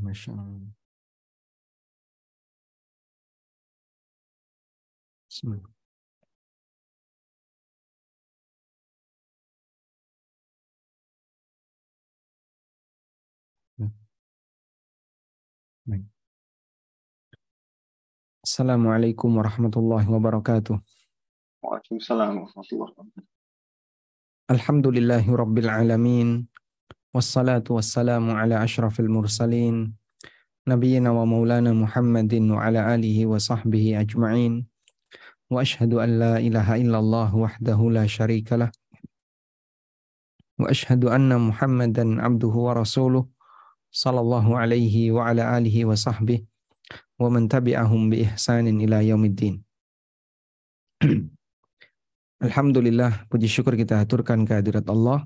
Masya Allah. Bismillah. Ya. Baik. Assalamualaikum warahmatullahi wabarakatuh. Waalaikumsalam warahmatullahi wabarakatuh. Alhamdulillahi rabbil alamin. Wassalatu wassalamu ala ashrafil mursalin. Nabiyyina wa maulana Muhammadin wa ala alihi wa sahbihi ajma'in. Wa ashhadu an la ilaha illallah wahdahu la syarika lah. Wa ashhadu anna Muhammadan abduhu wa rasuluh sallallahu alaihi wa ala alihi wa sahbihi wa man tabi'ahum bi ihsanin ila yaumiddin. Alhamdulillah, puji syukur kita aturkan kehadirat Allah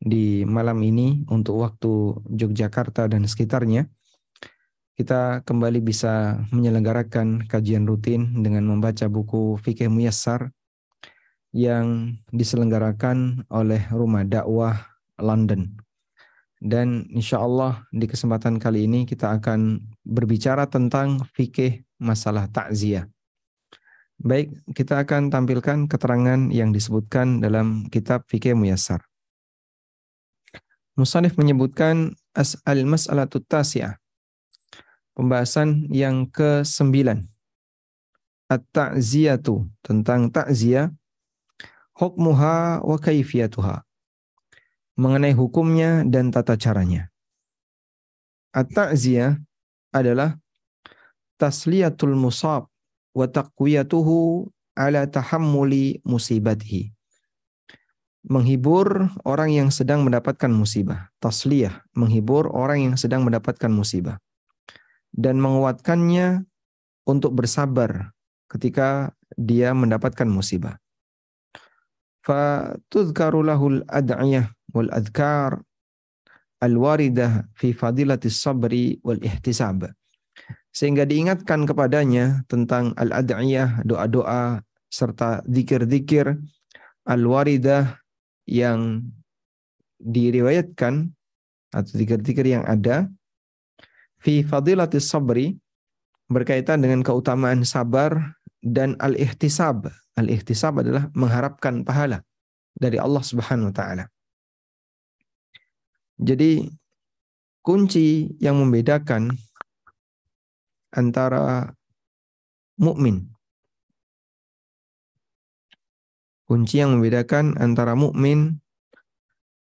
di malam ini untuk waktu Yogyakarta dan sekitarnya. Kita kembali bisa menyelenggarakan kajian rutin dengan membaca buku Fikih Muyassar yang diselenggarakan oleh Rumah Dakwah London. Dan insya Allah di kesempatan kali ini kita akan berbicara tentang fikih masalah takziah. Baik, kita akan tampilkan keterangan yang disebutkan dalam kitab Fikih Muyassar. Musanif menyebutkan as al-mas'alatut tasi'ah. Pembahasan yang ke-9. At-ta'ziyatu tentang takziah hukmuha wa kaifiyatuha mengenai hukumnya dan tata caranya. At-ta'ziyah adalah tasliyatul musab wa taqwiyatuhu ala tahammuli musibatihi. Menghibur orang yang sedang mendapatkan musibah. Tasliyah, menghibur orang yang sedang mendapatkan musibah. Dan menguatkannya untuk bersabar ketika dia mendapatkan musibah. Fatudhkaru lahul ad'iyah wal adhkar al-waridah fi fadilatis sabri wal ihtisab. Sehingga diingatkan kepadanya tentang al-ad'iyah, doa-doa, serta zikir-zikir al-waridah yang diriwayatkan atau zikir-zikir yang ada fi fadilatis sabri berkaitan dengan keutamaan sabar dan al-ihtisab. Al-ihtisab adalah mengharapkan pahala dari Allah Subhanahu wa taala. Jadi kunci yang membedakan antara mukmin kunci yang membedakan antara mukmin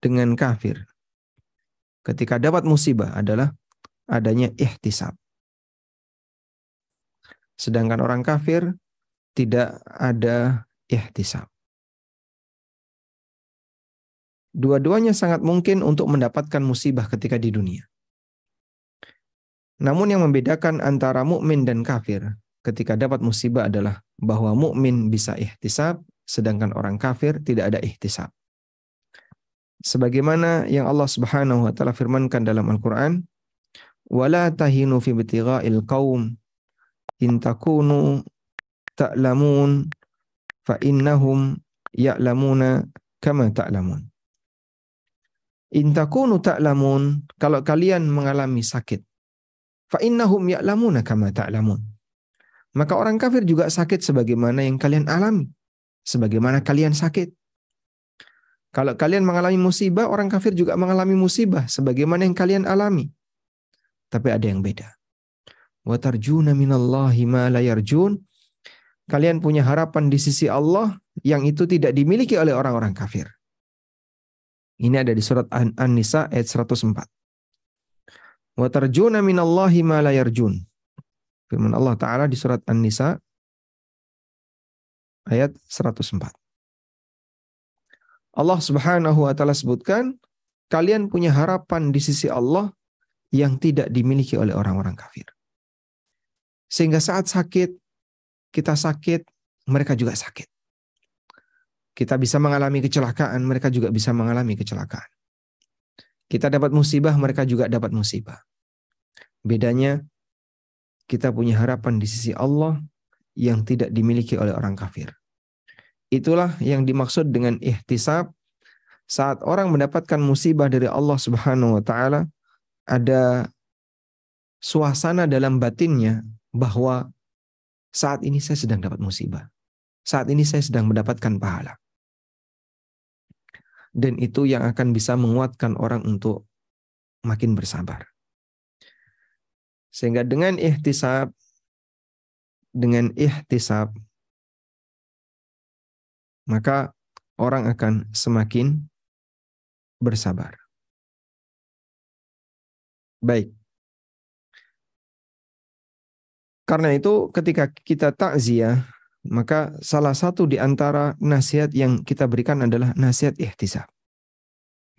dengan kafir ketika dapat musibah adalah adanya ihtisab. Sedangkan orang kafir tidak ada ihtisab. Dua-duanya sangat mungkin untuk mendapatkan musibah ketika di dunia. Namun yang membedakan antara mukmin dan kafir ketika dapat musibah adalah bahwa mukmin bisa ihtisab sedangkan orang kafir tidak ada ihtisab. Sebagaimana yang Allah Subhanahu wa taala firmankan dalam Al-Qur'an, "Wala tahinu fi ibtigha'il qaum in takunu ta'lamun fa innahum ya'lamuna kama ta'lamun." In takunu ta'lamun, kalau kalian mengalami sakit, fa innahum ya'lamuna kama ta'lamun. Maka orang kafir juga sakit sebagaimana yang kalian alami, sebagaimana kalian sakit. Kalau kalian mengalami musibah, orang kafir juga mengalami musibah sebagaimana yang kalian alami. Tapi ada yang beda. Wa tarjuna minallahi ma la yarjun. Kalian punya harapan di sisi Allah yang itu tidak dimiliki oleh orang-orang kafir. Ini ada di surat An-Nisa ayat 104. Wa tarjuna minallahi ma la yarjun. Firman Allah Ta'ala di surat An-Nisa ayat 104. Allah Subhanahu wa taala sebutkan kalian punya harapan di sisi Allah yang tidak dimiliki oleh orang-orang kafir. Sehingga saat sakit kita sakit, mereka juga sakit. Kita bisa mengalami kecelakaan, mereka juga bisa mengalami kecelakaan. Kita dapat musibah, mereka juga dapat musibah. Bedanya, kita punya harapan di sisi Allah yang tidak dimiliki oleh orang kafir. Itulah yang dimaksud dengan ihtisab. Saat orang mendapatkan musibah dari Allah Subhanahu wa taala, ada suasana dalam batinnya bahwa saat ini saya sedang dapat musibah. Saat ini saya sedang mendapatkan pahala. Dan itu yang akan bisa menguatkan orang untuk makin bersabar. Sehingga dengan ihtisab, dengan ihtisab, maka orang akan semakin bersabar. Baik. Karena itu ketika kita takziah, maka salah satu di antara nasihat yang kita berikan adalah nasihat ihtisab.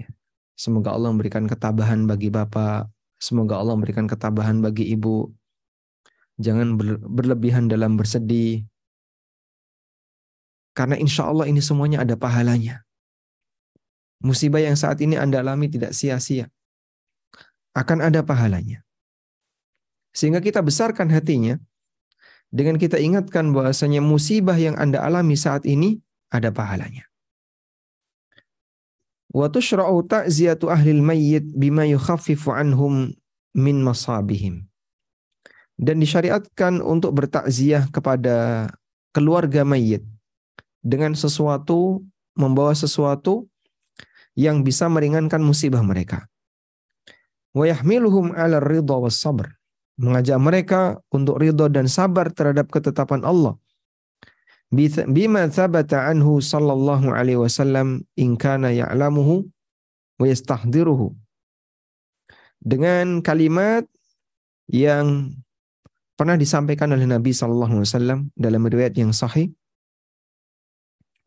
Ya. Semoga Allah memberikan ketabahan bagi bapak, Semoga Allah memberikan ketabahan bagi ibu. Jangan berlebihan dalam bersedih. Karena insya Allah ini semuanya ada pahalanya. Musibah yang saat ini Anda alami tidak sia-sia. Akan ada pahalanya. Sehingga kita besarkan hatinya dengan kita ingatkan bahwasanya musibah yang Anda alami saat ini ada pahalanya. Wa tushra'u ta'ziyatu ahli mayyit bima yukhaffifu anhum min masabihim. Dan disyariatkan untuk bertakziah kepada keluarga mayit dengan sesuatu membawa sesuatu yang bisa meringankan musibah mereka. Wa yahmiluhum 'ala ridha was sabr. Mengajak mereka untuk ridha dan sabar terhadap ketetapan Allah bima thabata anhu sallallahu alaihi wasallam in kana ya'lamuhu wa yastahdiruhu dengan kalimat yang pernah disampaikan oleh Nabi sallallahu alaihi wasallam dalam riwayat yang sahih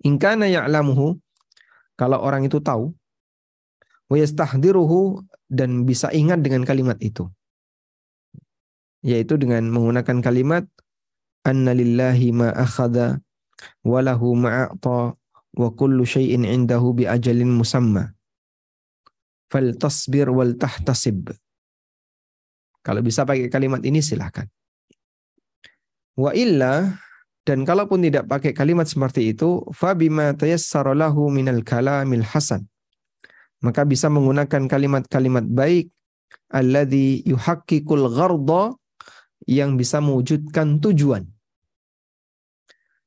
in kana ya'lamuhu kalau orang itu tahu wa yastahdiruhu dan bisa ingat dengan kalimat itu yaitu dengan menggunakan kalimat anna lillahi ma akhadha walahu ma'ata wa kullu syai'in indahu bi ajalin musamma. Fal tasbir wal tahtasib. Kalau bisa pakai kalimat ini silahkan. Wa illa dan kalaupun tidak pakai kalimat seperti itu, fa bima lahu minal kalamil hasan. Maka bisa menggunakan kalimat-kalimat baik alladhi yuhaqqiqul gharda yang bisa mewujudkan tujuan.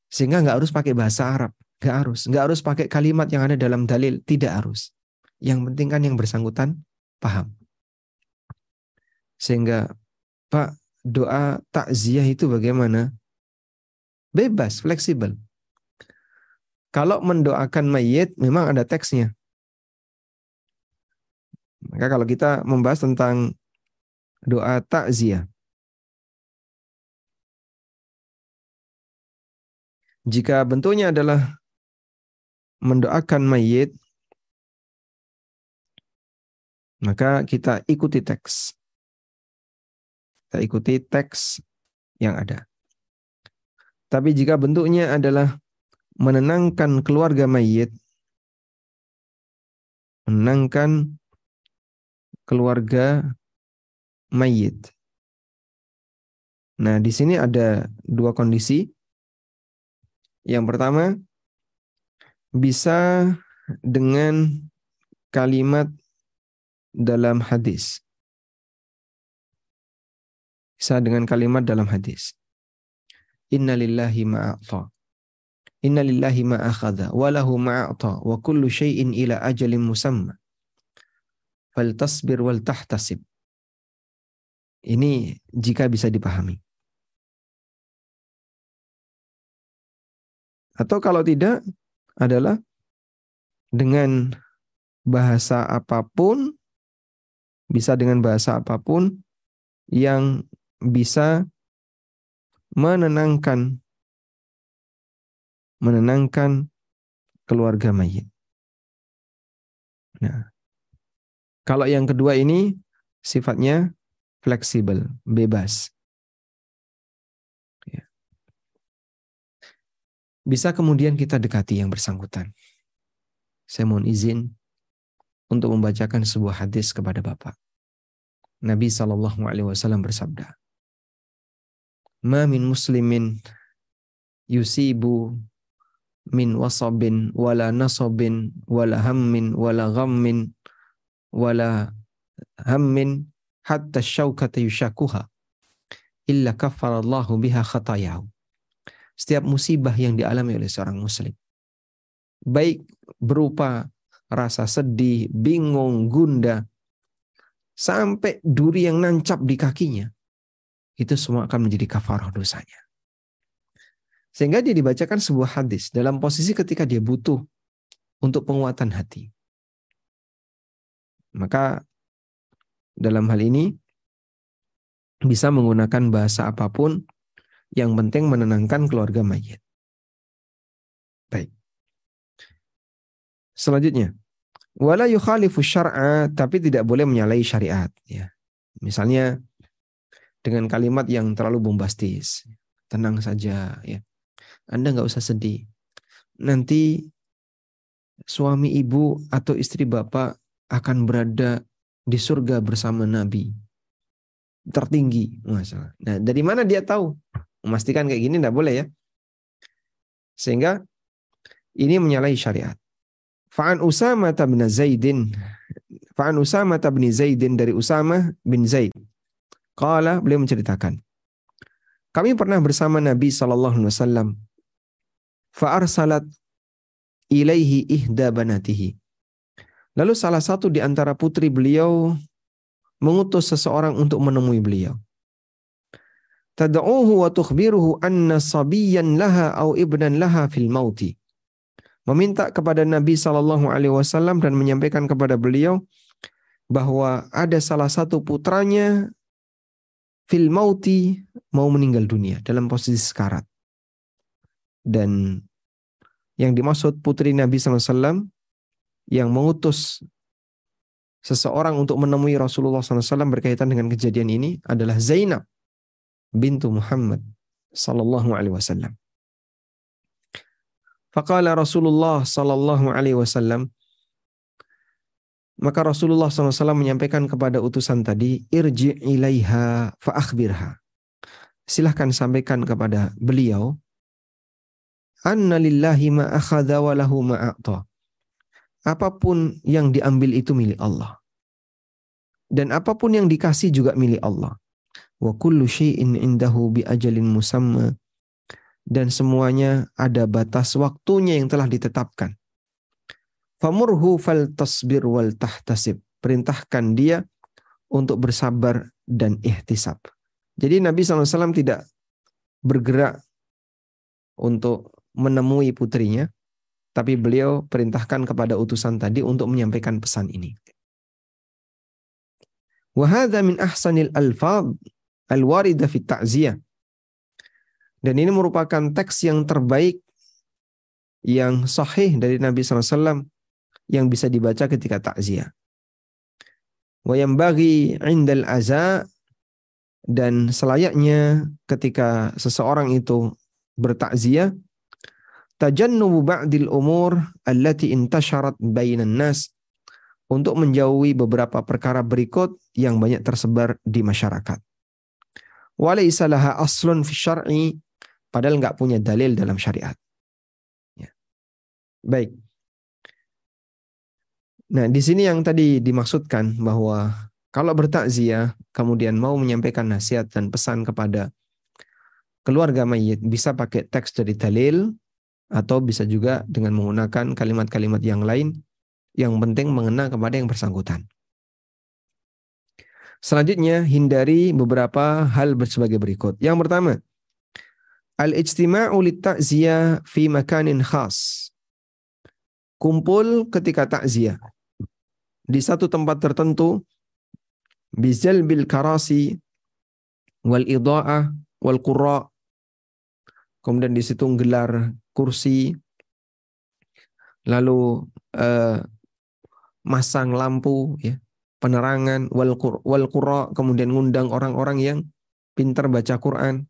Sehingga nggak harus pakai bahasa Arab, nggak harus, nggak harus pakai kalimat yang ada dalam dalil, tidak harus. Yang penting kan yang bersangkutan paham. Sehingga Pak doa takziah itu bagaimana? Bebas, fleksibel. Kalau mendoakan mayit memang ada teksnya. Maka kalau kita membahas tentang doa takziah, Jika bentuknya adalah mendoakan mayit, maka kita ikuti teks. Kita ikuti teks yang ada. Tapi jika bentuknya adalah menenangkan keluarga mayit, menenangkan keluarga mayit. Nah, di sini ada dua kondisi. Yang pertama, bisa dengan kalimat dalam hadis. Bisa dengan kalimat dalam hadis. Inna lillahi ma'a'ta. Inna lillahi ma'akhadha. Walahu ma'a'ta. Wa kullu syai'in ila ajalin musamma. Faltasbir wal tahtasib. Ini jika bisa dipahami. Atau kalau tidak adalah dengan bahasa apa pun, bisa dengan bahasa apa pun yang bisa menenangkan menenangkan keluarga mayit. Nah, kalau yang kedua ini sifatnya fleksibel, bebas. bisa kemudian kita dekati yang bersangkutan. Saya mohon izin untuk membacakan sebuah hadis kepada Bapak. Nabi Shallallahu Alaihi Wasallam bersabda, "Ma min muslimin yusibu min wasabin wala nasabin wala hammin wala ghammin wala hammin hatta syaukata yushakuha illa kafarallahu biha khatayahu. Setiap musibah yang dialami oleh seorang muslim baik berupa rasa sedih, bingung, gunda, sampai duri yang nancap di kakinya, itu semua akan menjadi kafarah dosanya. Sehingga dia dibacakan sebuah hadis dalam posisi ketika dia butuh untuk penguatan hati. Maka dalam hal ini bisa menggunakan bahasa apa pun yang penting menenangkan keluarga mayit. Baik. Selanjutnya, wala yukhalifu syar'a tapi tidak boleh menyalahi syariat ya. Misalnya dengan kalimat yang terlalu bombastis. Tenang saja ya. Anda nggak usah sedih. Nanti suami ibu atau istri bapak akan berada di surga bersama Nabi tertinggi masalah. Nah, dari mana dia tahu? Memastikan kayak gini tidak boleh ya. Sehingga ini menyalahi syariat. Fa'an Usama bin Zaidin Fa'an Usama bin Zaidin dari Usama bin Zaid. Qala beliau menceritakan. Kami pernah bersama Nabi sallallahu alaihi wasallam. Fa'arsalat ilaihi ihda banatihi. Lalu salah satu di antara putri beliau mengutus seseorang untuk menemui beliau. Tad'uhu wa tukhbiruhu anna sabiyan laha au ibnan laha fil mauti meminta kepada Nabi Shallallahu Alaihi Wasallam dan menyampaikan kepada beliau bahwa ada salah satu putranya fil mauti mau meninggal dunia dalam posisi sekarat. Dan yang dimaksud putri Nabi SAW yang mengutus seseorang untuk menemui Rasulullah SAW berkaitan dengan kejadian ini adalah Zainab bintu Muhammad Sallallahu Alaihi Wasallam. Faqala Rasulullah sallallahu alaihi wasallam maka Rasulullah SAW menyampaikan kepada utusan tadi, irji ilaiha fa'akhbirha. Silahkan sampaikan kepada beliau, anna lillahi ma akhadha wa lahu ma Apa pun yang diambil itu milik Allah. Dan apa pun yang dikasih juga milik Allah. Wa kullu syai'in indahu bi ajalin musamma dan semuanya ada batas waktunya yang telah ditetapkan. Famurhu fal tasbir wal tahtasib. Perintahkan dia untuk bersabar dan ihtisab. Jadi Nabi SAW tidak bergerak untuk menemui putrinya, tapi beliau perintahkan kepada utusan tadi untuk menyampaikan pesan ini. Wahada min ahsanil alfad al-warida fi ta'ziyah dan ini merupakan teks yang terbaik yang sahih dari Nabi SAW yang bisa dibaca ketika takziah. Wa yang bagi indal aza dan selayaknya ketika seseorang itu bertakziah tajannubu ba'dil umur allati intasharat bainan nas untuk menjauhi beberapa perkara berikut yang banyak tersebar di masyarakat. Walaysa laha aslun fi syar'i Padahal nggak punya dalil dalam syariat. Ya. Baik. Nah, di sini yang tadi dimaksudkan bahwa kalau bertakziah kemudian mau menyampaikan nasihat dan pesan kepada keluarga mayit bisa pakai teks dari dalil atau bisa juga dengan menggunakan kalimat-kalimat yang lain yang penting mengena kepada yang bersangkutan. Selanjutnya hindari beberapa hal sebagai berikut. Yang pertama, Al-ijtima'u litta'ziyah fi makanin khas. Kumpul ketika takziah di satu tempat tertentu bizal bil karasi wal ida'ah wal qurra. Kemudian di situ gelar kursi lalu uh, masang lampu ya penerangan wal wal qurra kemudian ngundang orang-orang yang pintar baca Quran.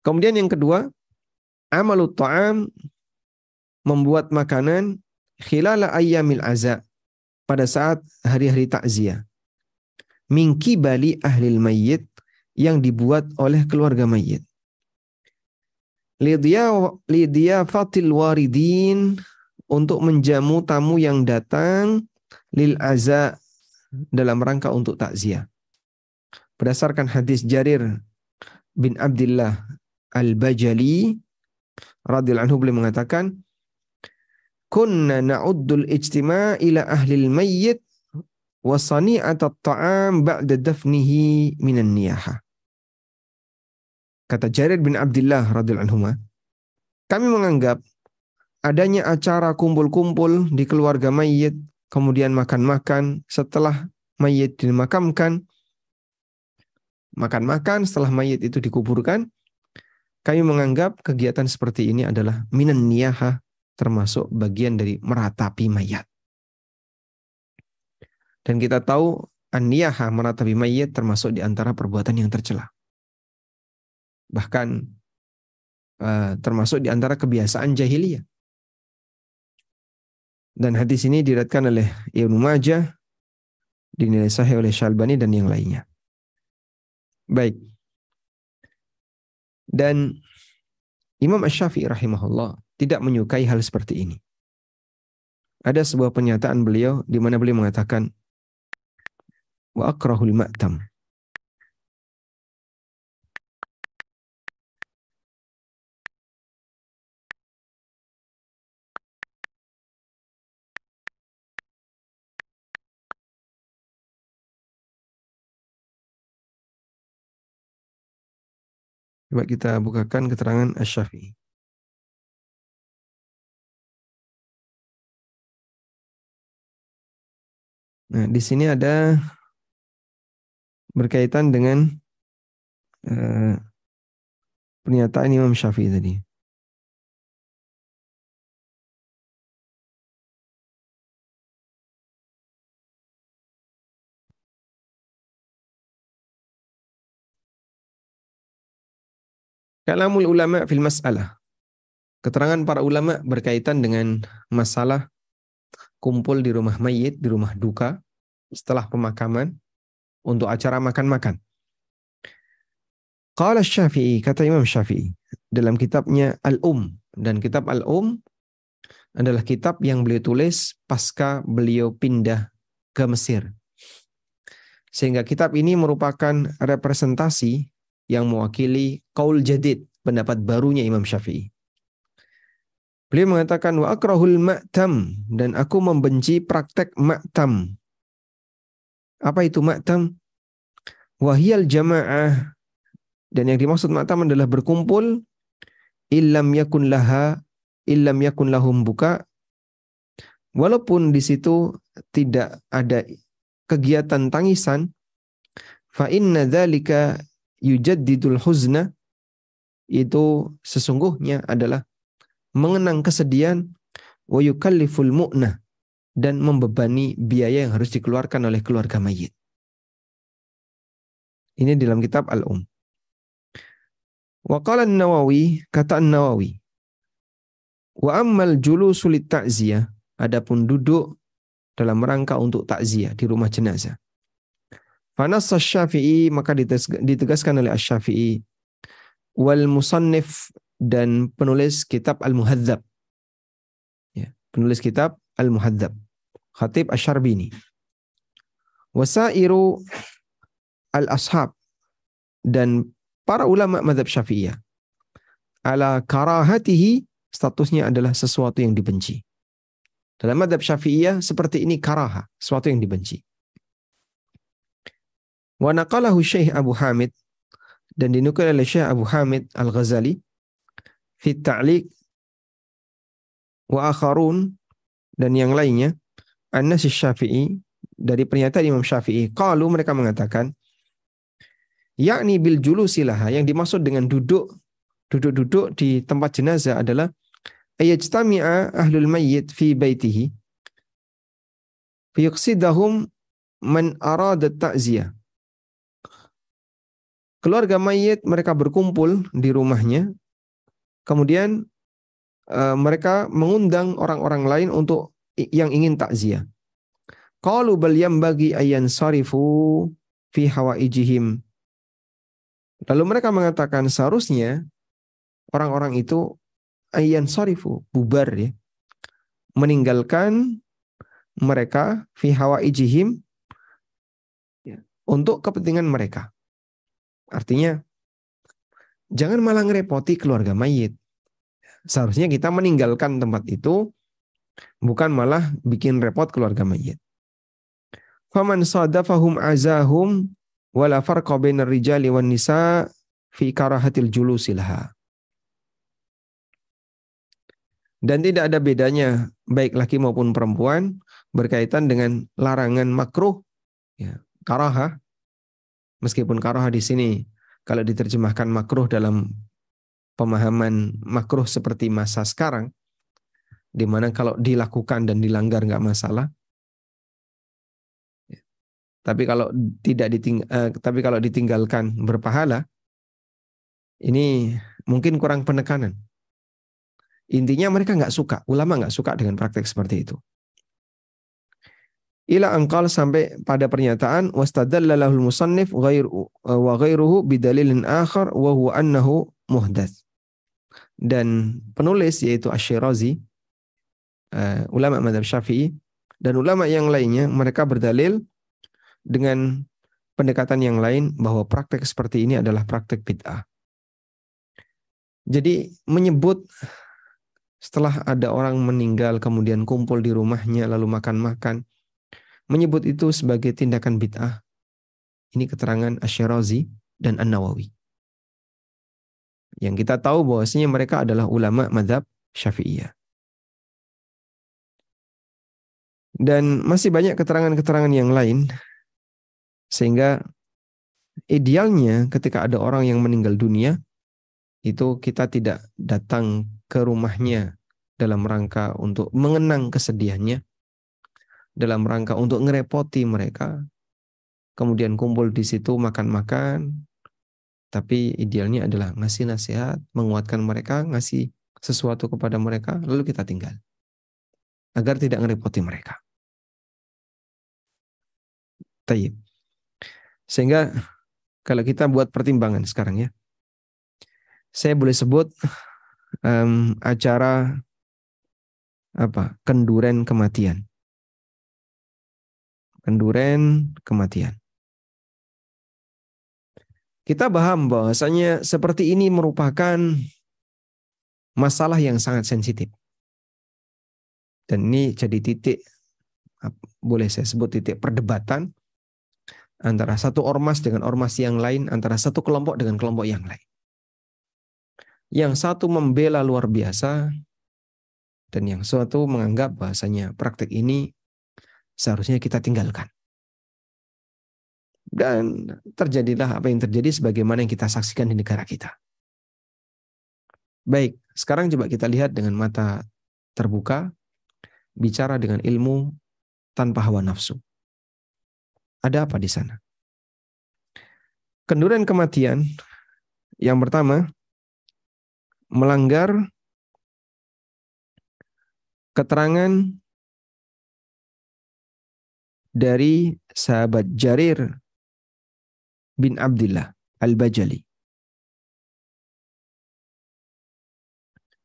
Kemudian yang kedua, amalut ta'am membuat makanan khilala ayyamil aza pada saat hari-hari takziah. Mingki bali ahli mayyit yang dibuat oleh keluarga mayyit. Lidia fatil waridin untuk menjamu tamu yang datang lil aza dalam rangka untuk takziah. Berdasarkan hadis Jarir bin Abdullah Al-Bajali radhiyallahu anhu beliau mengatakan kunna na'uddul ijtima' ila ahli al-mayyit wa sani'at at-ta'am ba'da dafnihi minan niyaha. Kata Jarir bin Abdullah radhiyallahu anhu, kami menganggap adanya acara kumpul-kumpul di keluarga mayit, kemudian makan-makan setelah mayit dimakamkan, makan-makan setelah mayit itu dikuburkan, kami menganggap kegiatan seperti ini adalah minan niyaha, termasuk bagian dari meratapi mayat. Dan kita tahu an-niyaha meratapi mayat termasuk di antara perbuatan yang tercela. Bahkan uh, termasuk di antara kebiasaan jahiliyah. Dan hadis ini diriatkan oleh Ibnu Majah, dinilai sahih oleh Syalbani dan yang lainnya. Baik. Dan Imam Ash-Syafi'i rahimahullah tidak menyukai hal seperti ini. Ada sebuah pernyataan beliau di mana beliau mengatakan wa akrahul ma'tam Coba kita bukakan keterangan Asy-Syafi'i. Nah, di sini ada berkaitan dengan uh, pernyataan Imam Syafi'i tadi. Kalamul ulama fil mas'alah. Keterangan para ulama berkaitan dengan masalah kumpul di rumah mayit, di rumah duka setelah pemakaman untuk acara makan-makan. Qala Syafi'i, kata Imam Syafi'i dalam kitabnya Al-Um dan kitab Al-Um adalah kitab yang beliau tulis pasca beliau pindah ke Mesir. Sehingga kitab ini merupakan representasi yang mewakili kaul jadid, pendapat barunya Imam Syafi'i. Beliau mengatakan wa akrahul ma'tam dan aku membenci praktek ma'tam. Apa itu ma'tam? Wahiyal jamaah. Dan yang dimaksud ma'tam adalah berkumpul. Illam yakun laha illam yakun lahum buka. Walaupun di situ tidak ada kegiatan tangisan fa inna dzalika yujaddidul huzna. Itu sesungguhnya adalah mengenang kesedihan wa yukalliful mu'nah dan membebani biaya yang harus dikeluarkan oleh keluarga mayit. Ini dalam kitab Al-Um. Wa qala nawawi kata An-Nawawi, wa ammal julusu ta'ziyah, adapun duduk dalam rangka untuk takziah di rumah jenazah. Fanas Syafi'i maka ditegaskan oleh Asy-Syafi'i wal musannif dan penulis kitab Al-Muhadzab. Ya, penulis kitab Al-Muhadzab. Khatib Asy-Syarbini. Wasairu al-ashab dan para ulama madhab syafi'iyah. Ala karahatihi statusnya adalah sesuatu yang dibenci. Dalam madhab syafi'iyah seperti ini karaha, sesuatu yang dibenci. Wa naqalahu Syekh Abu Hamid dan dinukil oleh Syekh Abu Hamid Al-Ghazali fi ta'liq wa akharun dan yang lainnya Anas Syafi'i dari pernyataan Imam Syafi'i qalu mereka mengatakan yakni bil julusilah yang dimaksud dengan duduk duduk-duduk di tempat jenazah adalah ayajtami'a ahlul mayyit fi baitihi fiyuqsidahum man arada ta'ziyah keluarga mayit mereka berkumpul di rumahnya. Kemudian uh, mereka mengundang orang-orang lain untuk yang ingin takziah. Qalu bal bagi ayan sarifu fi hawaijihim. Lalu mereka mengatakan seharusnya orang-orang itu ayan sarifu bubar ya. Meninggalkan mereka fi hawaijihim ya, untuk kepentingan mereka. Artinya jangan malah ngerepoti keluarga mayit. Seharusnya kita meninggalkan tempat itu bukan malah bikin repot keluarga mayit. Faman sadafahum azahum wala farqa bainar rijali wan nisa fi karahatil julusilha. Dan tidak ada bedanya baik laki maupun perempuan berkaitan dengan larangan makruh ya, karaha meskipun karaha di sini kalau diterjemahkan makruh dalam pemahaman makruh seperti masa sekarang di mana kalau dilakukan dan dilanggar nggak masalah ya. tapi kalau tidak diting eh, tapi kalau ditinggalkan berpahala ini mungkin kurang penekanan. Intinya mereka nggak suka, ulama nggak suka dengan praktek seperti itu. Ila angkal sampai pada pernyataan wastadalla lahul musannif ghairu wa ghairuhu bidalilin akhar wa huwa annahu muhdats. Dan penulis yaitu Asy-Syirazi uh, ulama madhab Syafi'i dan ulama yang lainnya mereka berdalil dengan pendekatan yang lain bahwa praktek seperti ini adalah praktek bid'ah. Jadi menyebut setelah ada orang meninggal kemudian kumpul di rumahnya lalu makan-makan menyebut itu sebagai tindakan bid'ah. Ini keterangan Asy-Syirazi dan An-Nawawi. Yang kita tahu bahwasanya mereka adalah ulama madhab Syafi'iyah. Dan masih banyak keterangan-keterangan yang lain sehingga idealnya ketika ada orang yang meninggal dunia itu kita tidak datang ke rumahnya dalam rangka untuk mengenang kesedihannya, dalam rangka untuk ngerepoti mereka, kemudian kumpul di situ makan-makan, tapi idealnya adalah ngasih nasihat, menguatkan mereka, ngasih sesuatu kepada mereka, lalu kita tinggal. Agar tidak ngerepoti mereka. Tayyip. Sehingga kalau kita buat pertimbangan sekarang ya, saya boleh sebut um, acara apa kenduren kematian kenduren kematian kita paham bahwasanya seperti ini merupakan masalah yang sangat sensitif dan ini jadi titik boleh saya sebut titik perdebatan antara satu ormas dengan ormas yang lain antara satu kelompok dengan kelompok yang lain yang satu membela luar biasa dan yang satu menganggap bahasanya praktek ini seharusnya kita tinggalkan. Dan terjadilah apa yang terjadi sebagaimana yang kita saksikan di negara kita. Baik, sekarang coba kita lihat dengan mata terbuka, bicara dengan ilmu tanpa hawa nafsu. Ada apa di sana? Kenduran kematian yang pertama melanggar keterangan dari sahabat Jarir bin Abdullah Al-Bajali.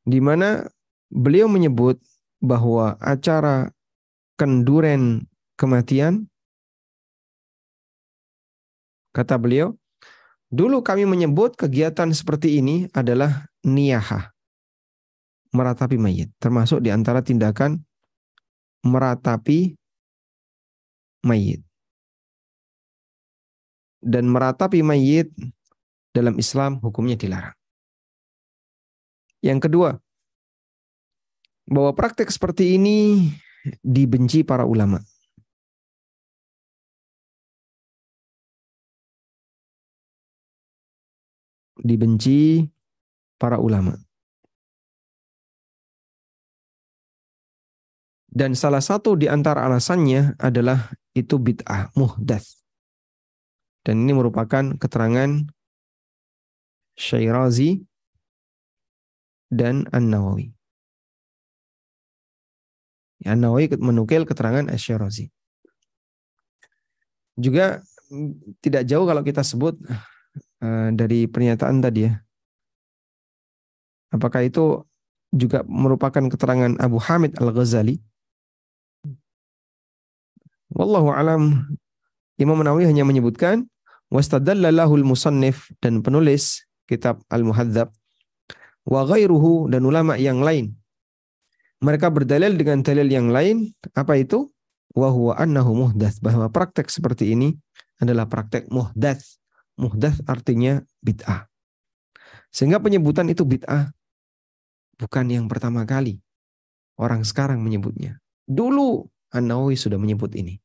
Di mana beliau menyebut bahwa acara kenduren kematian kata beliau Dulu kami menyebut kegiatan seperti ini adalah niyaha. Meratapi mayit. Termasuk di antara tindakan meratapi mayit. Dan meratapi mayit dalam Islam hukumnya dilarang. Yang kedua, bahwa praktek seperti ini dibenci para ulama. dibenci para ulama. Dan salah satu di antara alasannya adalah itu bid'ah muhdats. Dan ini merupakan keterangan Syairazi dan An-Nawawi. An-Nawawi menukil keterangan Asy-Syirazi. Juga tidak jauh kalau kita sebut Eh, dari pernyataan tadi ya. Apakah itu juga merupakan keterangan Abu Hamid Al-Ghazali Wallahu alam. Imam Nawawi hanya menyebutkan wastadallalahul musannif dan penulis kitab Al-Muhadzab wa ghairuhu dan ulama yang lain. Mereka berdalil dengan dalil yang lain apa itu? Wa huwa annahu muhdats bahwa praktek seperti ini adalah praktek muhdats. Muhdats artinya bid'ah. Sehingga penyebutan itu bid'ah bukan yang pertama kali orang sekarang menyebutnya. Dulu An-Nawawi sudah menyebut ini.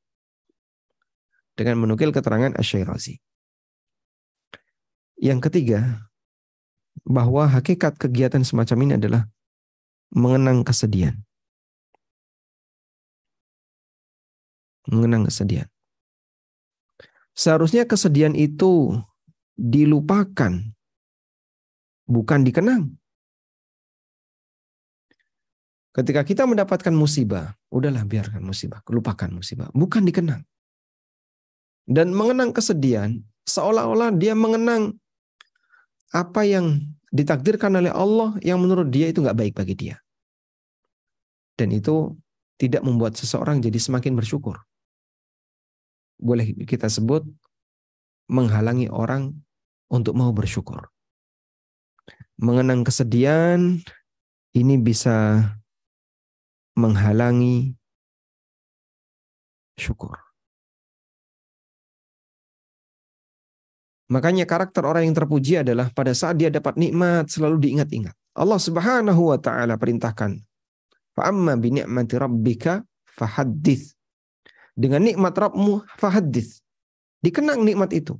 Dengan menukil keterangan Asy-Syairazi. Yang ketiga, bahwa hakikat kegiatan semacam ini adalah mengenang kesedihan. Mengenang kesedihan. Seharusnya kesedihan itu dilupakan, bukan dikenang. Ketika kita mendapatkan musibah, udahlah biarkan musibah, lupakan musibah, bukan dikenang. Dan mengenang kesedihan, seolah-olah dia mengenang apa yang ditakdirkan oleh Allah yang menurut dia itu nggak baik bagi dia. Dan itu tidak membuat seseorang jadi semakin bersyukur. Boleh kita sebut menghalangi orang untuk mau bersyukur. Mengenang kesedihan ini bisa menghalangi syukur. Makanya karakter orang yang terpuji adalah pada saat dia dapat nikmat selalu diingat-ingat. Allah Subhanahu wa taala perintahkan, "Fa'amma bi ni'mati rabbika fahaddits." Dengan nikmat Rabbmu fahaddits. Dikenang nikmat itu.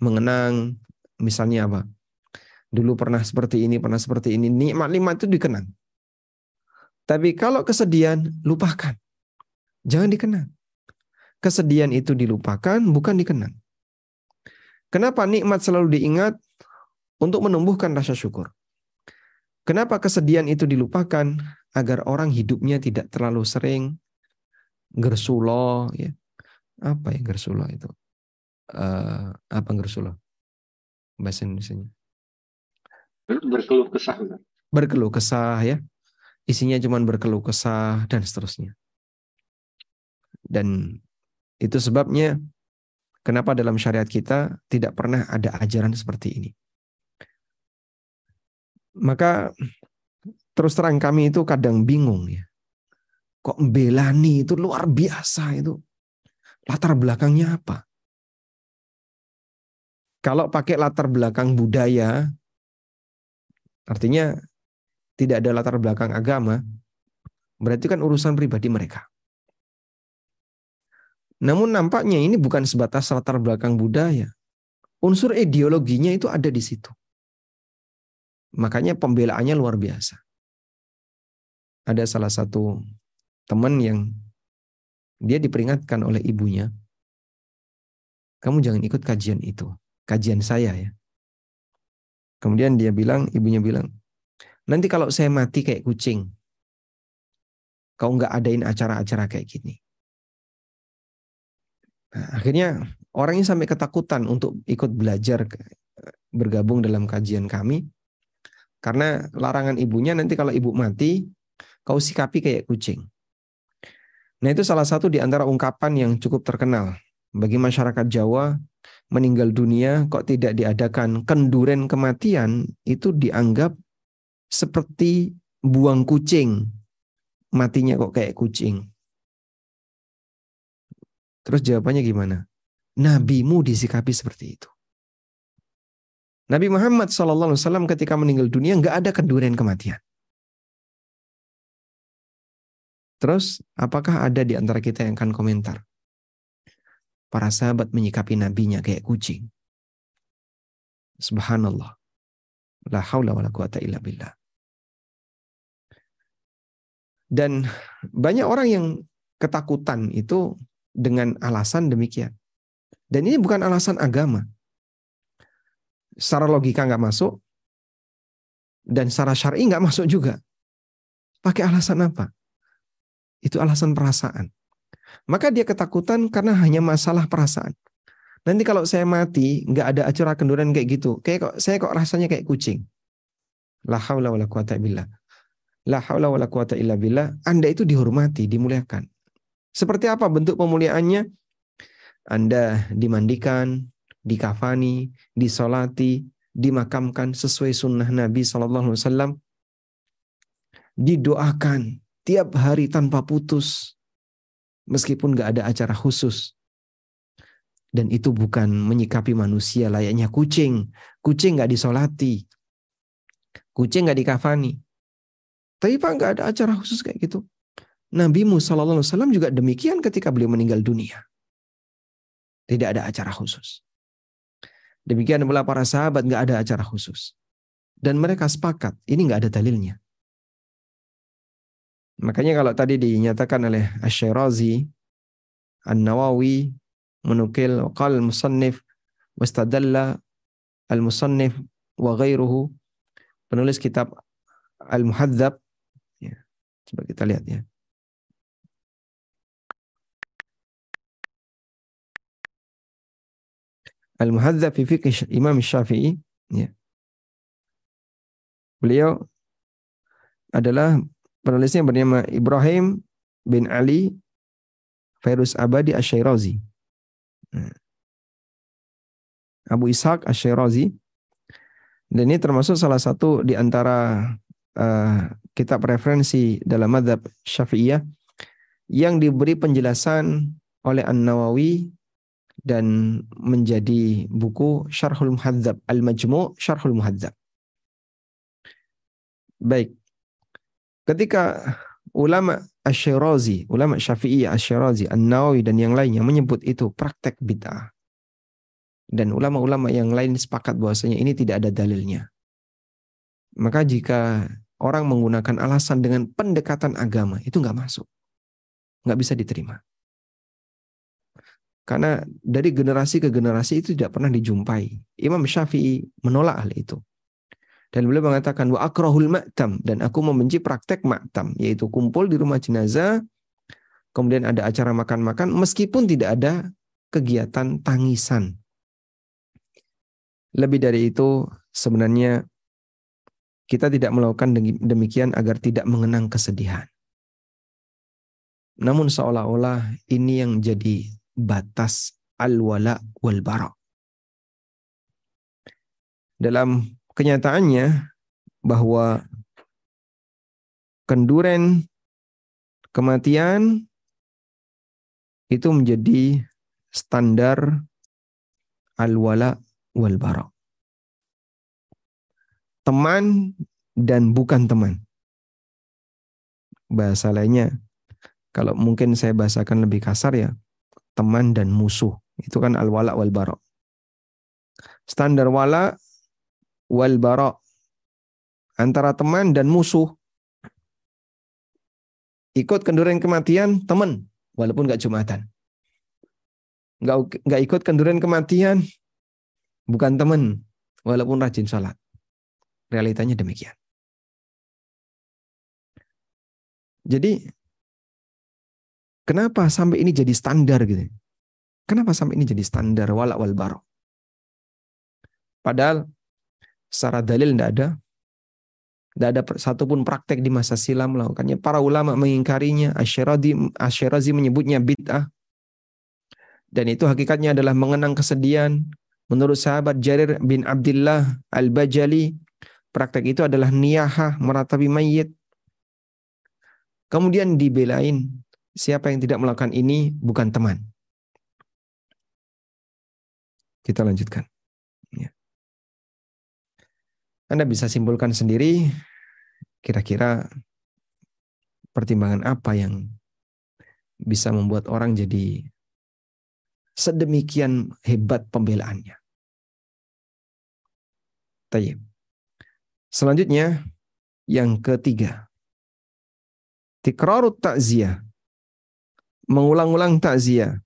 Mengenang misalnya apa? Dulu pernah seperti ini, pernah seperti ini. Nikmat-nikmat itu dikenang. Tapi kalau kesedihan, lupakan. Jangan dikenang. Kesedihan itu dilupakan, bukan dikenang. Kenapa nikmat selalu diingat? Untuk menumbuhkan rasa syukur. Kenapa kesedihan itu dilupakan? Agar orang hidupnya tidak terlalu sering gersulo. Ya. Apa ya gersulo itu? Uh, apa gersulo? Bahasa Indonesia. Berkeluh kesah. Berkeluh kesah ya. Isinya cuma berkeluh kesah dan seterusnya. Dan itu sebabnya Kenapa dalam syariat kita tidak pernah ada ajaran seperti ini? Maka terus terang kami itu kadang bingung ya. Kok belani itu luar biasa itu. Latar belakangnya apa? Kalau pakai latar belakang budaya, artinya tidak ada latar belakang agama, berarti kan urusan pribadi mereka. Namun nampaknya ini bukan sebatas latar belakang budaya. Unsur ideologinya itu ada di situ. Makanya pembelaannya luar biasa. Ada salah satu teman yang dia diperingatkan oleh ibunya, kamu jangan ikut kajian itu, kajian saya ya. Kemudian dia bilang, ibunya bilang, nanti kalau saya mati kayak kucing, kau nggak adain acara-acara kayak gini. Nah, akhirnya orangnya sampai ketakutan untuk ikut belajar bergabung dalam kajian kami. Karena larangan ibunya nanti kalau ibu mati kau sikapi kayak kucing. Nah itu salah satu di antara ungkapan yang cukup terkenal. Bagi masyarakat Jawa meninggal dunia kok tidak diadakan kenduren kematian itu dianggap seperti buang kucing. Matinya kok kayak kucing Terus jawabannya gimana? Nabimu disikapi seperti itu. Nabi Muhammad SAW ketika meninggal dunia nggak ada kedurian kematian. Terus apakah ada di antara kita yang akan komentar? Para sahabat menyikapi nabinya kayak kucing. Subhanallah. La haula wa la quwata illa billah. Dan banyak orang yang ketakutan itu dengan alasan demikian. Dan ini bukan alasan agama. Secara logika nggak masuk, dan secara syar'i nggak masuk juga. Pakai alasan apa? Itu alasan perasaan. Maka dia ketakutan karena hanya masalah perasaan. Nanti kalau saya mati, nggak ada acara kenduran kayak gitu. Kayak kok saya kok rasanya kayak kucing. La haula wala quwata billah. La haula wala quwata illa billah. Anda itu dihormati, dimuliakan Seperti apa bentuk pemuliaannya? Anda dimandikan, dikafani, disolati, dimakamkan sesuai sunnah Nabi Shallallahu Alaihi Wasallam, didoakan tiap hari tanpa putus, meskipun nggak ada acara khusus. Dan itu bukan menyikapi manusia layaknya kucing. Kucing nggak disolati. Kucing nggak dikafani. Tapi Pak nggak ada acara khusus kayak gitu. Nabi Musa SAW juga demikian ketika beliau meninggal dunia. Tidak ada acara khusus. Demikian pula para sahabat nggak ada acara khusus. Dan mereka sepakat, ini nggak ada dalilnya. Makanya kalau tadi dinyatakan oleh Ash-Shirazi, An-Nawawi, menukil qal musannif wastadalla al-musannif wa ghairuhu penulis kitab Al-Muhadzab ya, coba kita lihat ya Al-Muhadzab fi fiqh Imam Syafi'i ya. Beliau adalah penulisnya bernama Ibrahim bin Ali Fairuz Abadi Asyairazi. Hmm. Abu Ishaq Asyirazi. Dan ini termasuk salah satu di antara uh, kitab referensi dalam madhab syafi'iyah yang diberi penjelasan oleh An-Nawawi dan menjadi buku Syarhul Muhadzab Al-Majmu' Syarhul Muhadzab. Baik. Ketika ulama Asyirazi, ulama Syafi'i Asyirazi, An-Nawawi dan yang lainnya menyebut itu praktek bid'ah. Dan ulama-ulama yang lain sepakat bahwasanya ini tidak ada dalilnya. Maka jika orang menggunakan alasan dengan pendekatan agama, itu nggak masuk. Nggak bisa diterima. Karena dari generasi ke generasi itu tidak pernah dijumpai. Imam Syafi'i menolak hal itu. Dan beliau mengatakan wa akrahul ma'tam dan aku membenci praktek ma'tam yaitu kumpul di rumah jenazah kemudian ada acara makan-makan meskipun tidak ada kegiatan tangisan. Lebih dari itu sebenarnya kita tidak melakukan demikian agar tidak mengenang kesedihan. Namun seolah-olah ini yang jadi batas al-wala wal bara. Dalam kenyataannya bahwa kenduren kematian itu menjadi standar al-wala wal bara. Teman dan bukan teman. Bahasa lainnya, kalau mungkin saya bahasakan lebih kasar ya, teman dan musuh. Itu kan al-wala wal bara. Standar wala wal bara antara teman dan musuh. Ikut kenduren kematian teman walaupun nggak jumatan. Nggak nggak ikut kenduren kematian bukan teman walaupun rajin sholat. Realitanya demikian. Jadi kenapa sampai ini jadi standar gitu? Kenapa sampai ini jadi standar wala wal baro? Padahal secara dalil tidak ada. Tidak ada satupun praktek di masa silam melakukannya. Para ulama mengingkarinya. Asyirazi, Asyirazi menyebutnya bid'ah. Dan itu hakikatnya adalah mengenang kesedihan. Menurut sahabat Jarir bin Abdullah Al-Bajali, praktek itu adalah niyahah, meratapi mayit. Kemudian dibelain, siapa yang tidak melakukan ini bukan teman. Kita lanjutkan. Ya. Anda bisa simpulkan sendiri kira-kira pertimbangan apa yang bisa membuat orang jadi sedemikian hebat pembelaannya. Tayyip. Selanjutnya yang ketiga. Tikrarut takziah. Mengulang-ulang takziah.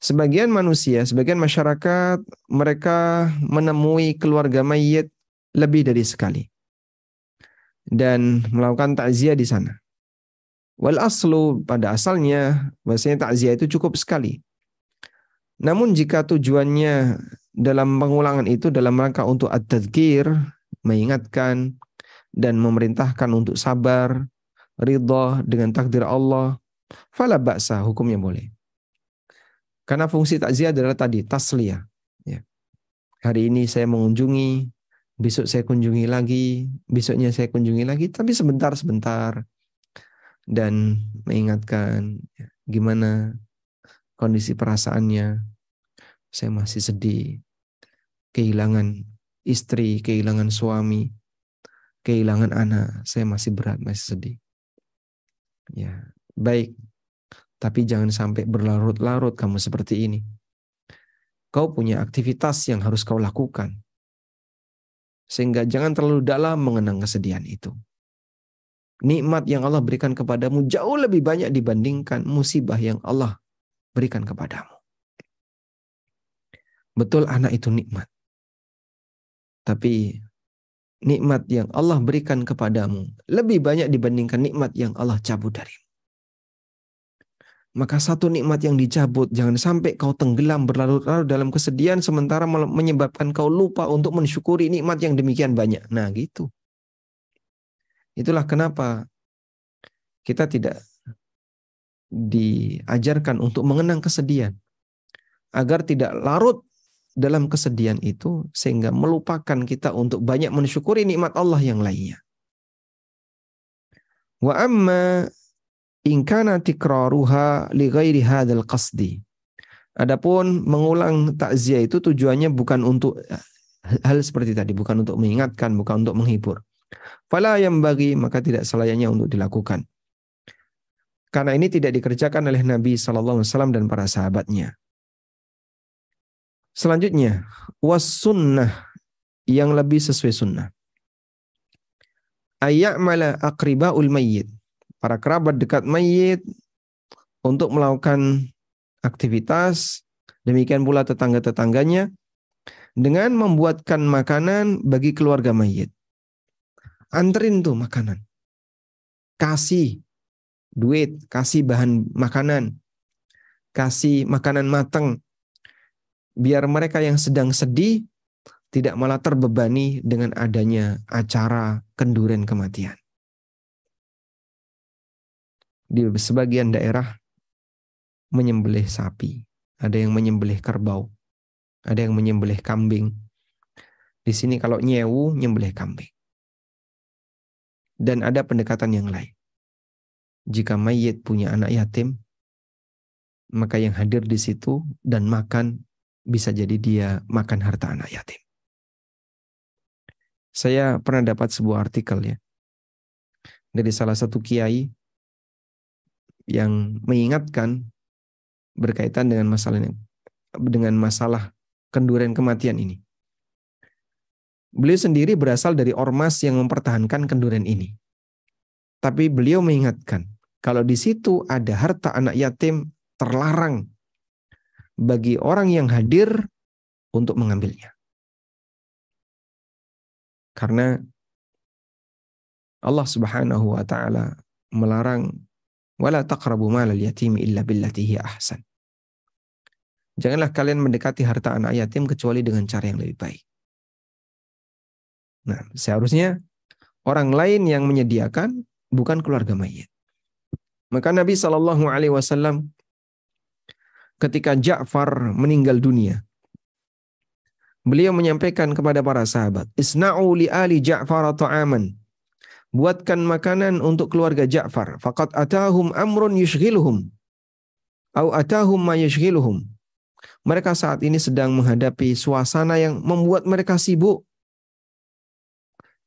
Sebagian manusia, sebagian masyarakat, mereka menemui keluarga mayit lebih dari sekali dan melakukan takziah di sana. Wal aslu pada asalnya bahasanya takziah itu cukup sekali. Namun jika tujuannya dalam pengulangan itu dalam rangka untuk ad-tadzkir, mengingatkan dan memerintahkan untuk sabar, ridha dengan takdir Allah, fala baksa hukumnya boleh. Karena fungsi takziah adalah tadi tasliyah. Ya. Hari ini saya mengunjungi, besok saya kunjungi lagi, besoknya saya kunjungi lagi, tapi sebentar-sebentar dan mengingatkan ya, gimana kondisi perasaannya. Saya masih sedih, kehilangan istri, kehilangan suami, kehilangan anak. Saya masih berat, masih sedih. Ya, baik. Tapi jangan sampai berlarut-larut kamu seperti ini. Kau punya aktivitas yang harus kau lakukan. Sehingga jangan terlalu dalam mengenang kesedihan itu. Nikmat yang Allah berikan kepadamu jauh lebih banyak dibandingkan musibah yang Allah berikan kepadamu. Betul anak itu nikmat. Tapi nikmat yang Allah berikan kepadamu lebih banyak dibandingkan nikmat yang Allah cabut darimu. Maka satu nikmat yang dicabut, jangan sampai kau tenggelam berlarut-larut dalam kesedihan sementara menyebabkan kau lupa untuk mensyukuri nikmat yang demikian banyak. Nah gitu. Itulah kenapa kita tidak diajarkan untuk mengenang kesedihan. Agar tidak larut dalam kesedihan itu sehingga melupakan kita untuk banyak mensyukuri nikmat Allah yang lainnya. Wa amma in kana tikraruha li ghairi hadzal qasdi. Adapun mengulang takziah itu tujuannya bukan untuk hal seperti tadi, bukan untuk mengingatkan, bukan untuk menghibur. Fala yang bagi maka tidak selayaknya untuk dilakukan. Karena ini tidak dikerjakan oleh Nabi Shallallahu Alaihi Wasallam dan para sahabatnya. Selanjutnya, was sunnah yang lebih sesuai sunnah. Ayak mala ul mayyit para kerabat dekat mayit untuk melakukan aktivitas, demikian pula tetangga-tetangganya dengan membuatkan makanan bagi keluarga mayit. Anterin tuh makanan. Kasih duit, kasih bahan makanan, kasih makanan matang. Biar mereka yang sedang sedih tidak malah terbebani dengan adanya acara kenduren kematian di sebagian daerah menyembelih sapi, ada yang menyembelih kerbau, ada yang menyembelih kambing. Di sini kalau nyewu nyembelih kambing. Dan ada pendekatan yang lain. Jika mayit punya anak yatim, maka yang hadir di situ dan makan bisa jadi dia makan harta anak yatim. Saya pernah dapat sebuah artikel ya dari salah satu kiai yang mengingatkan berkaitan dengan masalah dengan masalah kenduren kematian ini. Beliau sendiri berasal dari ormas yang mempertahankan kenduren ini. Tapi beliau mengingatkan, kalau di situ ada harta anak yatim terlarang bagi orang yang hadir untuk mengambilnya. Karena Allah Subhanahu wa taala melarang Wala taqrabu malal yatim illa billati ahsan. Janganlah kalian mendekati harta anak yatim kecuali dengan cara yang lebih baik. Nah, seharusnya orang lain yang menyediakan bukan keluarga mayit. Maka Nabi Shallallahu Alaihi Wasallam ketika Ja'far meninggal dunia, beliau menyampaikan kepada para sahabat, Isna'u li ali Ja'far ta'aman buatkan makanan untuk keluarga Ja'far. Faqad atahum amrun yushghiluhum. Au atahum ma yushghiluhum. Mereka saat ini sedang menghadapi suasana yang membuat mereka sibuk.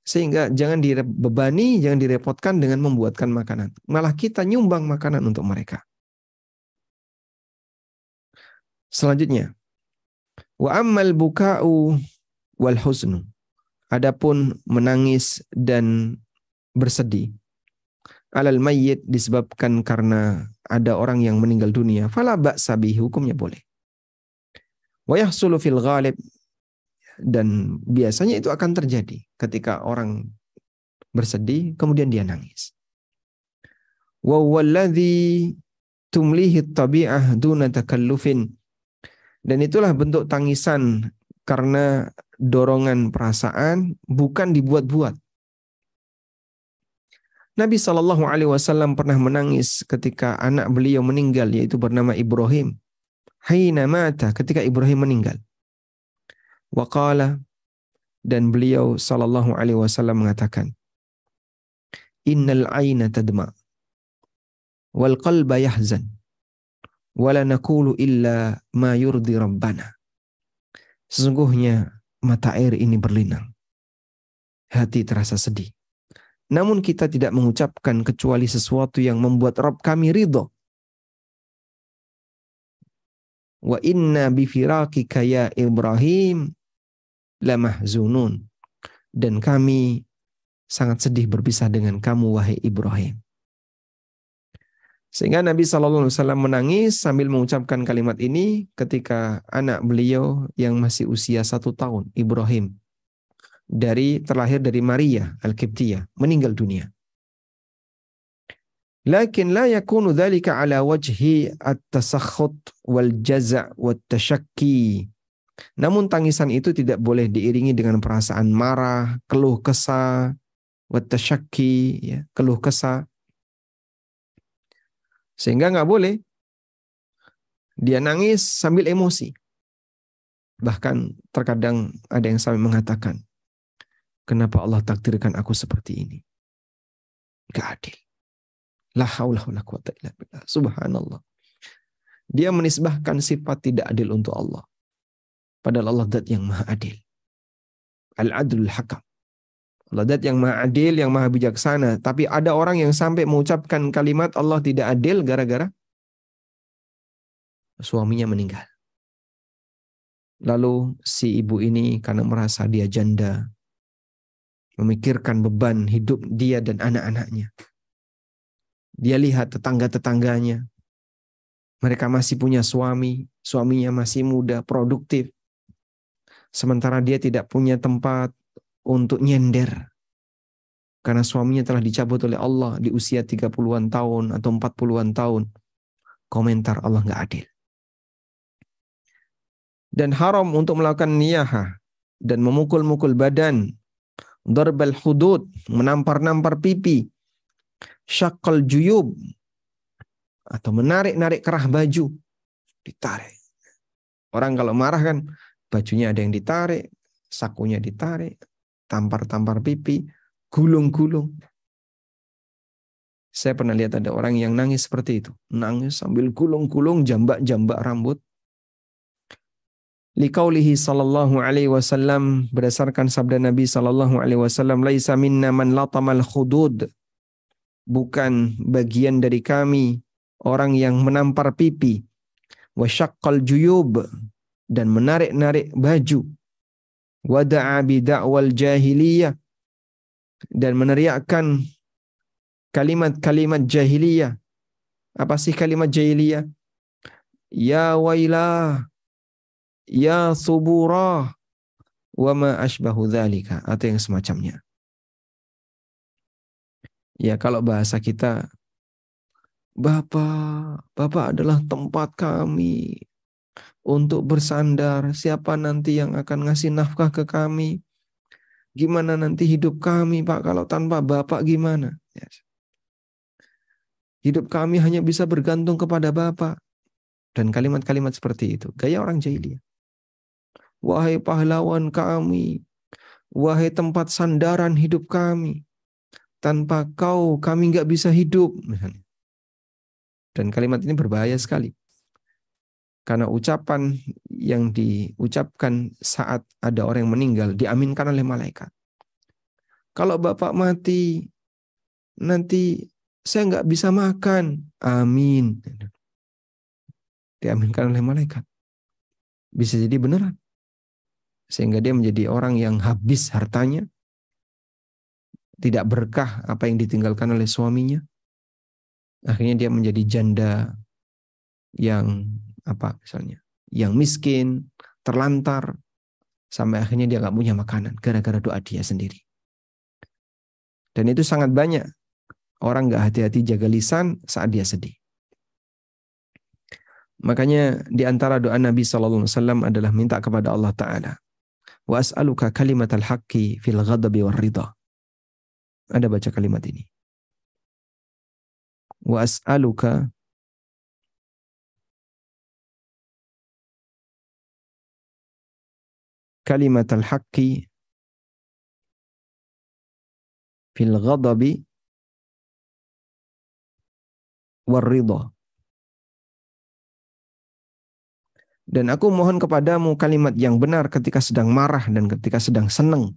Sehingga jangan dibebani, jangan direpotkan dengan membuatkan makanan. Malah kita nyumbang makanan untuk mereka. Selanjutnya, wa ammal buka'u wal husnu. Adapun menangis dan bersedih alal mayyit disebabkan karena ada orang yang meninggal dunia, fala ba'sa hukumnya boleh. Wa yahsulu fil ghalib dan biasanya itu akan terjadi ketika orang bersedih kemudian dia nangis. Wa walladhi tumlihi tabi'ah duna takallufin. Dan itulah bentuk tangisan karena dorongan perasaan bukan dibuat-buat. Nabi Shallallahu Alaihi Wasallam pernah menangis ketika anak beliau meninggal yaitu bernama Ibrahim. Haina mata ketika Ibrahim meninggal. Waqala dan beliau Shallallahu Alaihi Wasallam mengatakan, Innal aina tadma wal qalba yahzan wala nakulu illa ma yurdi rabbana. Sesungguhnya mata air ini berlinang. Hati terasa sedih. Namun kita tidak mengucapkan kecuali sesuatu yang membuat Rabb kami ridho. Wa inna bifiraqika ya Ibrahim lamahzunun. Dan kami sangat sedih berpisah dengan kamu wahai Ibrahim. Sehingga Nabi Wasallam menangis sambil mengucapkan kalimat ini ketika anak beliau yang masih usia satu tahun, Ibrahim, dari terlahir dari Maria Al-Kiptiyah, meninggal dunia. Lakin la yakunu dhalika ala wajhi at-tasakhut wal jaza' wat tashakki. Namun tangisan itu tidak boleh diiringi dengan perasaan marah, keluh kesah, wat tashakki, ya, keluh kesah sehingga nggak boleh dia nangis sambil emosi. Bahkan terkadang ada yang sampai mengatakan, kenapa Allah takdirkan aku seperti ini? Gak adil. La haula wala quwata illa billah. Subhanallah. Dia menisbahkan sifat tidak adil untuk Allah. Padahal Allah dat yang maha adil. Al-adlul hakam. Allah dat yang maha adil, yang maha bijaksana. Tapi ada orang yang sampai mengucapkan kalimat Allah tidak adil gara-gara suaminya meninggal. Lalu si ibu ini karena merasa dia janda, memikirkan beban hidup dia dan anak-anaknya. Dia lihat tetangga-tetangganya. Mereka masih punya suami, suaminya masih muda, produktif. Sementara dia tidak punya tempat untuk nyender. Karena suaminya telah dicabut oleh Allah di usia 30-an tahun atau 40-an tahun. Komentar Allah nggak adil. Dan haram untuk melakukan niyaha dan memukul-mukul badan. Darbal hudud, menampar-nampar pipi. Syakal juyub, atau menarik-narik kerah baju. Ditarik. Orang kalau marah kan bajunya ada yang ditarik, sakunya ditarik, tampar-tampar pipi, gulung-gulung. Saya pernah lihat ada orang yang nangis seperti itu. Nangis sambil gulung-gulung jambak-jambak rambut. Likaulihi sallallahu alaihi wasallam berdasarkan sabda Nabi sallallahu alaihi wasallam laisa minna man latamal khudud bukan bagian dari kami orang yang menampar pipi wa syaqqal juyub dan menarik-narik baju wada'a bida'wal jahiliyah dan meneriakkan kalimat-kalimat jahiliyah. Apa sih kalimat jahiliyah? Ya wailah, ya suburah, wa ma ashbahu dzalika atau yang semacamnya. Ya kalau bahasa kita Bapak, Bapak adalah tempat kami, untuk bersandar. Siapa nanti yang akan ngasih nafkah ke kami? Gimana nanti hidup kami, Pak? Kalau tanpa Bapak gimana? Ya. Hidup kami hanya bisa bergantung kepada Bapak. Dan kalimat-kalimat seperti itu. Gaya orang jahiliyah. Wahai pahlawan kami. Wahai tempat sandaran hidup kami. Tanpa kau kami nggak bisa hidup. Dan kalimat ini berbahaya sekali. Karena ucapan yang diucapkan saat ada orang yang meninggal diaminkan oleh malaikat. Kalau bapak mati, nanti saya nggak bisa makan. Amin. Diaminkan oleh malaikat. Bisa jadi beneran. Sehingga dia menjadi orang yang habis hartanya. Tidak berkah apa yang ditinggalkan oleh suaminya. Akhirnya dia menjadi janda yang apa misalnya yang miskin terlantar sampai akhirnya dia nggak punya makanan gara-gara doa dia sendiri dan itu sangat banyak orang nggak hati-hati jaga lisan saat dia sedih makanya di antara doa Nabi Shallallahu Alaihi Wasallam adalah minta kepada Allah Taala wa as'aluka kalimat al haqqi fil ghadabi war ridha ada baca kalimat ini wa as'aluka kalimat al-haqqi fil ghadabi war ridha. Dan aku mohon kepadamu kalimat yang benar ketika sedang marah dan ketika sedang senang.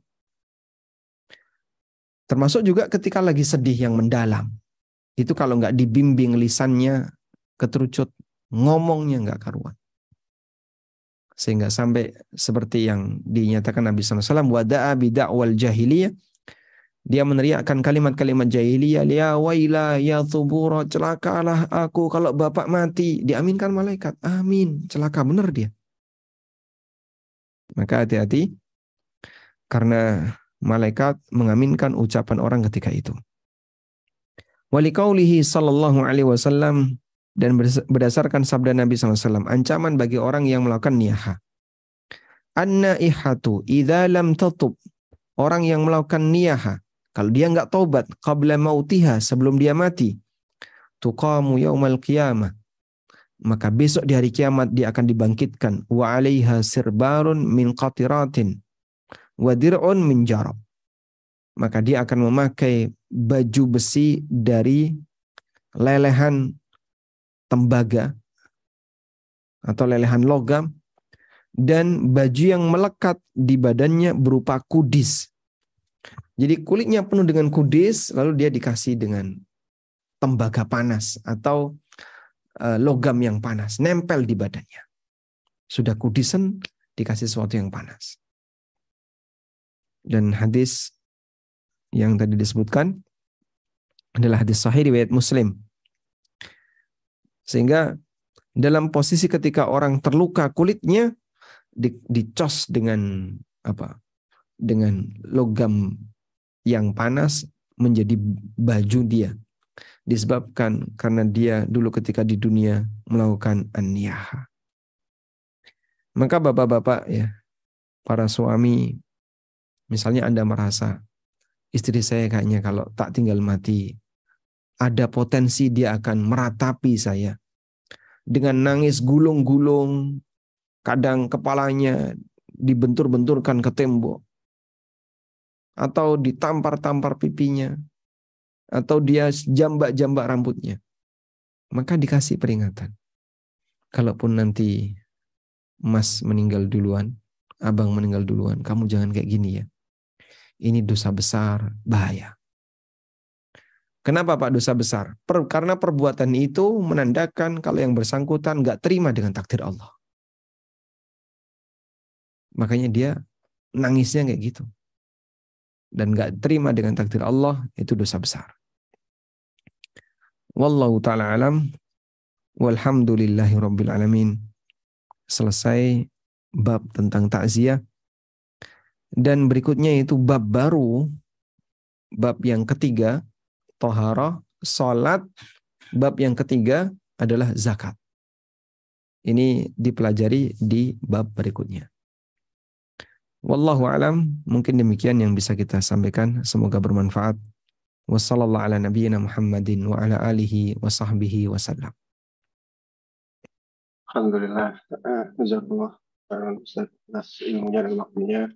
Termasuk juga ketika lagi sedih yang mendalam. Itu kalau nggak dibimbing lisannya keterucut, ngomongnya nggak karuan. Sehingga sampai seperti yang dinyatakan Nabi SAW, wada'a bida'wal jahiliyah, dia meneriakkan kalimat-kalimat jahiliyah, ya waila, ya tubura, celakalah aku kalau bapak mati. Diaminkan malaikat. Amin. Celaka benar dia. Maka hati-hati karena malaikat mengaminkan ucapan orang ketika itu. Walikaulihi sallallahu alaihi wasallam dan berdasarkan sabda Nabi SAW, ancaman bagi orang yang melakukan niyaha. An-naihatu idza lam tatub. Orang yang melakukan niyaha kalau dia nggak taubat qabla mautiha sebelum dia mati, tuqamu yaumal qiyamah. Maka besok di hari kiamat dia akan dibangkitkan wa 'alaiha sirbarun min qatiratin wa dir'un min jarab. Maka dia akan memakai baju besi dari lelehan tembaga atau lelehan logam dan baju yang melekat di badannya berupa kudis jadi kulitnya penuh dengan kudis, lalu dia dikasih dengan tembaga panas atau uh, logam yang panas, nempel di badannya. Sudah kudisen, dikasih sesuatu yang panas. Dan hadis yang tadi disebutkan adalah hadis sahih riwayat Muslim. Sehingga dalam posisi ketika orang terluka kulitnya dicos dengan apa? Dengan logam yang panas menjadi baju dia. Disebabkan karena dia dulu ketika di dunia melakukan aniyaha. Maka bapak-bapak ya, para suami, misalnya Anda merasa istri saya kayaknya kalau tak tinggal mati, ada potensi dia akan meratapi saya. Dengan nangis gulung-gulung, kadang kepalanya dibentur-benturkan ke tembok atau ditampar-tampar pipinya, atau dia jambak-jambak rambutnya, maka dikasih peringatan. Kalaupun nanti Mas meninggal duluan, Abang meninggal duluan, kamu jangan kayak gini ya. Ini dosa besar, bahaya. Kenapa Pak dosa besar? Per, karena perbuatan itu menandakan kalau yang bersangkutan nggak terima dengan takdir Allah. Makanya dia nangisnya kayak gitu dan gak terima dengan takdir Allah itu dosa besar. Wallahu taala alam walhamdulillahi rabbil alamin. Selesai bab tentang takziah dan berikutnya itu bab baru bab yang ketiga toharoh salat bab yang ketiga adalah zakat. Ini dipelajari di bab berikutnya. Wallahu alam, mungkin demikian yang bisa kita sampaikan. Semoga bermanfaat. Wassallallahu ala nabiyyina Muhammadin wa ala alihi wa sahbihi wasallam. Alhamdulillah. Eh, Ustaz atas ilmunya dan waktunya.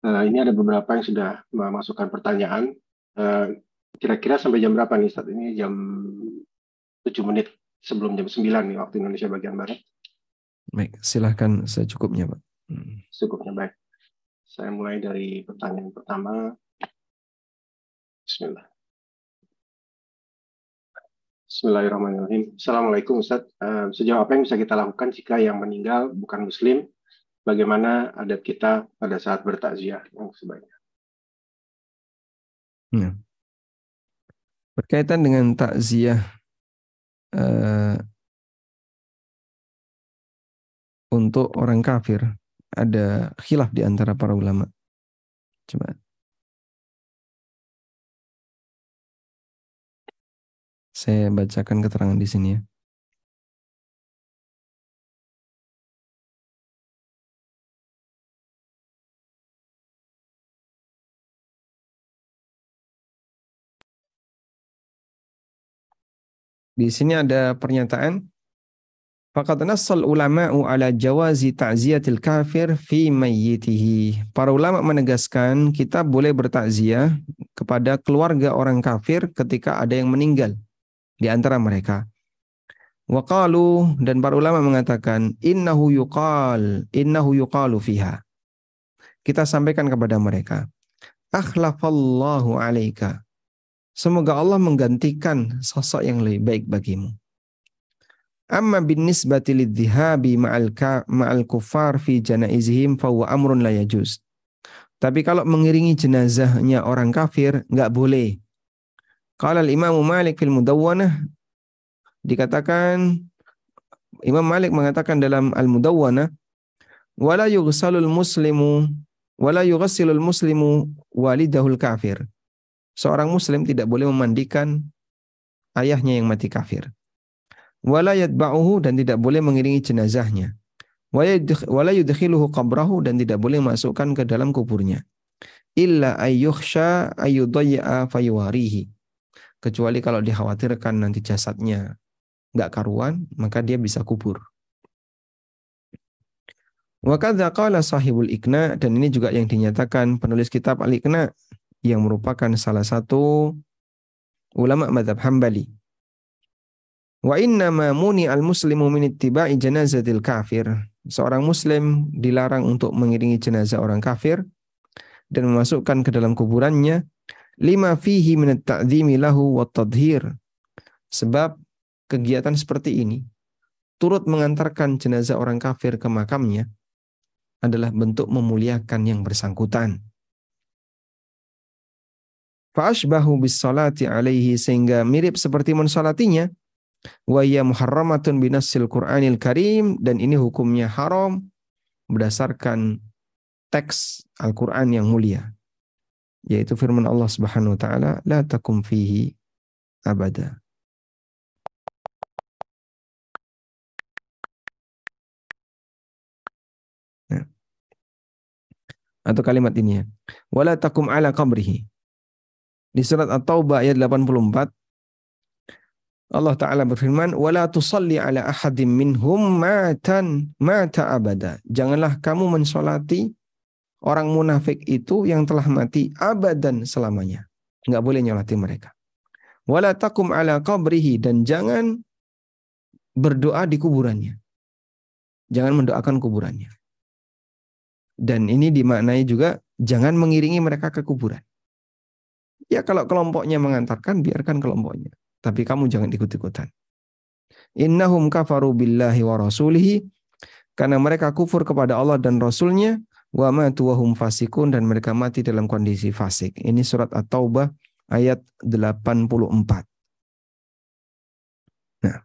Uh, ini ada beberapa yang sudah memasukkan pertanyaan. Uh, kira-kira sampai jam berapa nih Ustaz? Ini jam 7 menit sebelum jam 9 nih waktu Indonesia bagian Barat. Baik, silahkan secukupnya Pak. Hmm. Secukupnya, baik. Saya mulai dari pertanyaan pertama. Bismillah. Bismillahirrahmanirrahim. Assalamualaikum Ustaz. Uh, sejauh apa yang bisa kita lakukan jika yang meninggal bukan Muslim? Bagaimana adat kita pada saat bertakziah yang sebaiknya? Ya. Berkaitan dengan takziah uh, untuk orang kafir, ada khilaf di antara para ulama. Coba. Saya bacakan keterangan di sini ya. Di sini ada pernyataan Faqad nassal ulama'u ala jawazi ta'ziyatil kafir fi mayyitihi. Para ulama menegaskan kita boleh bertakziah kepada keluarga orang kafir ketika ada yang meninggal di antara mereka. Waqalu dan para ulama mengatakan innahu yuqal innahu yuqalu fiha. Kita sampaikan kepada mereka. Akhlafallahu alaika. Semoga Allah menggantikan sosok yang lebih baik bagimu. Amma bin nisbati lidhihabi ma'al ma'al kufar fi janaizihim fa huwa amrun la yajuz. Tapi kalau mengiringi jenazahnya orang kafir nggak boleh. Kalau Imam Malik fil Mudawwanah dikatakan Imam Malik mengatakan dalam Al Mudawwanah wala yughsalul muslimu wala yughsilul muslimu walidahul kafir. Seorang muslim tidak boleh memandikan ayahnya yang mati kafir wala yatba'uhu dan tidak boleh mengiringi jenazahnya. Wala yudkhiluhu qabrahu dan tidak boleh masukkan ke dalam kuburnya. Illa ayyukhsha ayyudayya fayuwarihi. Kecuali kalau dikhawatirkan nanti jasadnya nggak karuan, maka dia bisa kubur. Wa qala sahibul ikna dan ini juga yang dinyatakan penulis kitab Al-Ikna yang merupakan salah satu ulama madhab Hambali. Wa inna ma muni al muslimu min ittiba'i janazatil kafir. Seorang muslim dilarang untuk mengiringi jenazah orang kafir dan memasukkan ke dalam kuburannya lima fihi min at-ta'dhimi lahu wa tadhir. Sebab kegiatan seperti ini turut mengantarkan jenazah orang kafir ke makamnya adalah bentuk memuliakan yang bersangkutan. Fa'ashbahu bis salati alaihi sehingga mirip seperti mensolatinya wa ya muharramatun binassil Qur'anil Karim dan ini hukumnya haram berdasarkan teks Al-Qur'an yang mulia yaitu firman Allah Subhanahu wa taala la takum fihi abada. Nah. atau kalimat ini ya. Wala takum ala qabrihi. Di surat At-Taubah ayat 84 Allah Ta'ala berfirman, وَلَا تُصَلِّ عَلَى أَحَدٍ مِّنْهُمْ مَاتًا mata abada. Janganlah kamu mensolati orang munafik itu yang telah mati abadan selamanya. Enggak boleh nyolati mereka. وَلَا تَقُمْ عَلَى قَبْرِهِ Dan jangan berdoa di kuburannya. Jangan mendoakan kuburannya. Dan ini dimaknai juga jangan mengiringi mereka ke kuburan. Ya kalau kelompoknya mengantarkan, biarkan kelompoknya. Tapi kamu jangan ikut-ikutan. Innahum kafaru billahi wa rasulihi. Karena mereka kufur kepada Allah dan Rasulnya. Wa matu wa hum fasikun. Dan mereka mati dalam kondisi fasik. Ini surat At-Taubah ayat 84. Nah,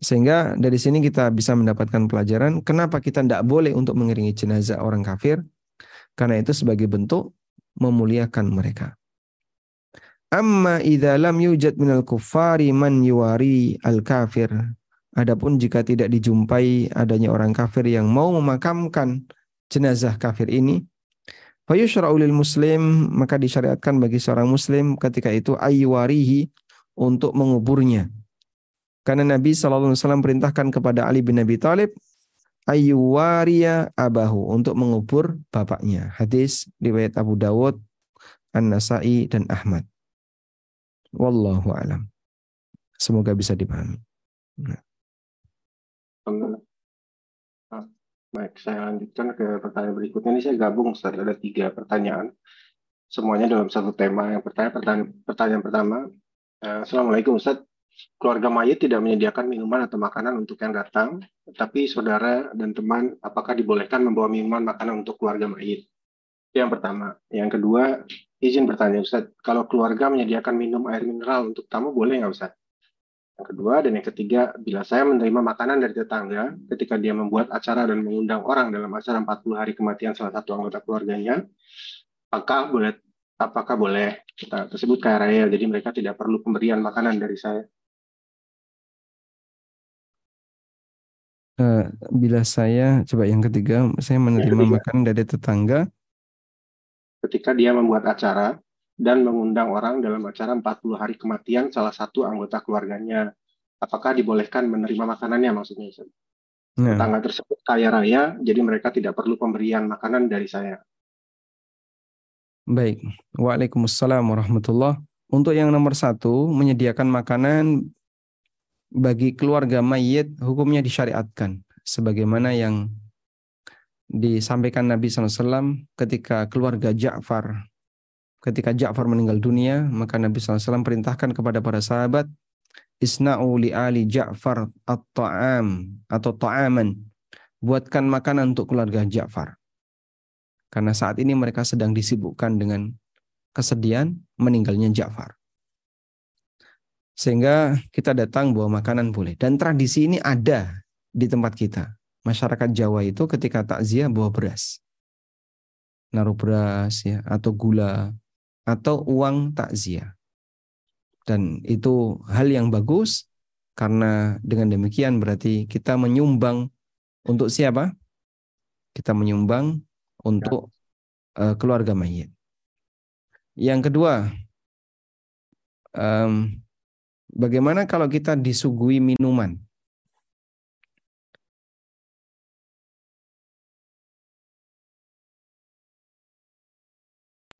sehingga dari sini kita bisa mendapatkan pelajaran kenapa kita tidak boleh untuk mengiringi jenazah orang kafir. Karena itu sebagai bentuk memuliakan mereka. Amma idza lam yujad minal kuffari man yuwari al kafir. Adapun jika tidak dijumpai adanya orang kafir yang mau memakamkan jenazah kafir ini, fayushra'u lil muslim maka disyariatkan bagi seorang muslim ketika itu ayyuwarihi untuk menguburnya. Karena Nabi SAW perintahkan kepada Ali bin Abi Thalib ayyuwariya abahu untuk mengubur bapaknya. Hadis riwayat Abu Dawud, An-Nasai dan Ahmad. Wallahu alam. Semoga bisa dipahami. Nah. Baik, saya lanjutkan ke pertanyaan berikutnya. Ini saya gabung, Ustaz. Ada tiga pertanyaan. Semuanya dalam satu tema. Yang pertanyaan, pertanyaan, pertanyaan pertama, eh, Assalamualaikum Ustaz. Keluarga mayit tidak menyediakan minuman atau makanan untuk yang datang, tetapi saudara dan teman apakah dibolehkan membawa minuman makanan untuk keluarga mayit? yang pertama. Yang kedua, izin bertanya Ustaz, kalau keluarga menyediakan minum air mineral untuk tamu boleh nggak Ustaz? Yang kedua dan yang ketiga, bila saya menerima makanan dari tetangga ketika dia membuat acara dan mengundang orang dalam acara 40 hari kematian salah satu anggota keluarganya, apakah boleh apakah boleh kita tersebut kaya raya jadi mereka tidak perlu pemberian makanan dari saya? Uh, bila saya coba yang ketiga saya menerima ketiga. makanan dari tetangga ketika dia membuat acara dan mengundang orang dalam acara 40 hari kematian salah satu anggota keluarganya. Apakah dibolehkan menerima makanannya maksudnya? Nah. Tetangga tersebut kaya raya, jadi mereka tidak perlu pemberian makanan dari saya. Baik. Waalaikumsalam warahmatullah. Untuk yang nomor satu, menyediakan makanan bagi keluarga mayit hukumnya disyariatkan. Sebagaimana yang disampaikan Nabi SAW ketika keluarga Ja'far ketika Ja'far meninggal dunia, maka Nabi SAW perintahkan kepada para sahabat, Isna'u li ali Ja'far at-ta'am atau ta'aman. Buatkan makanan untuk keluarga Ja'far. Karena saat ini mereka sedang disibukkan dengan kesedihan meninggalnya Ja'far. Sehingga kita datang bawa makanan boleh. Dan tradisi ini ada di tempat kita. Masyarakat Jawa itu ketika takziah bawa beras. Naruh beras ya atau gula atau uang takziah. Dan itu hal yang bagus karena dengan demikian berarti kita menyumbang untuk siapa? Kita menyumbang untuk uh, keluarga mayit. Yang kedua, um, bagaimana kalau kita disuguhi minuman?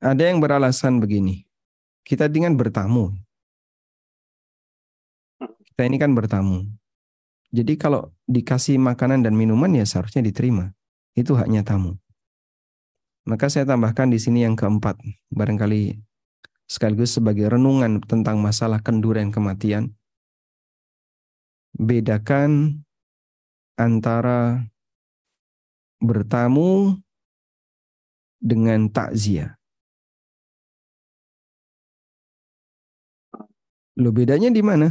Ada yang beralasan begini, kita dengan bertamu. Kita ini kan bertamu. Jadi kalau dikasih makanan dan minuman ya seharusnya diterima. Itu haknya tamu. Maka saya tambahkan di sini yang keempat, barangkali sekaligus sebagai renungan tentang masalah kenduren kematian. Bedakan antara bertamu dengan takziah. Lo bedanya di mana?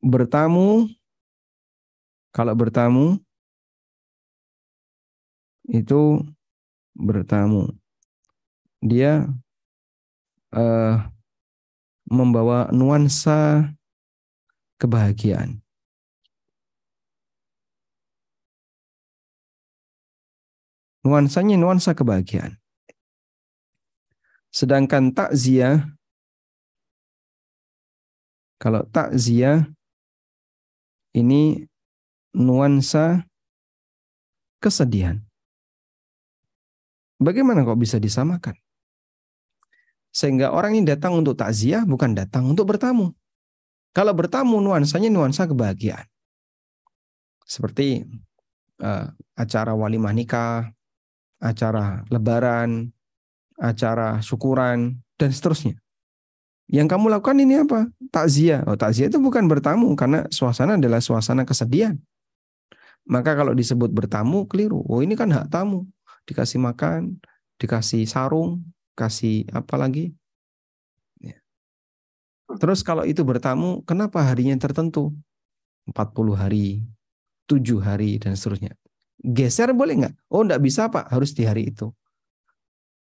Bertamu, kalau bertamu, itu bertamu. Dia uh, membawa nuansa kebahagiaan. Nuansanya nuansa kebahagiaan. Sedangkan takziah kalau takziah ini nuansa kesedihan. Bagaimana kok bisa disamakan? Sehingga orang ini datang untuk takziah bukan datang untuk bertamu. Kalau bertamu nuansanya nuansa kebahagiaan. Seperti uh, acara walimah nikah, acara lebaran, acara syukuran, dan seterusnya. Yang kamu lakukan ini apa? Takziah. Oh, takziah itu bukan bertamu karena suasana adalah suasana kesedihan. Maka kalau disebut bertamu keliru. Oh, ini kan hak tamu. Dikasih makan, dikasih sarung, kasih apa lagi? Ya. Terus kalau itu bertamu, kenapa harinya tertentu? 40 hari, 7 hari, dan seterusnya. Geser boleh nggak? Oh, nggak bisa Pak, harus di hari itu.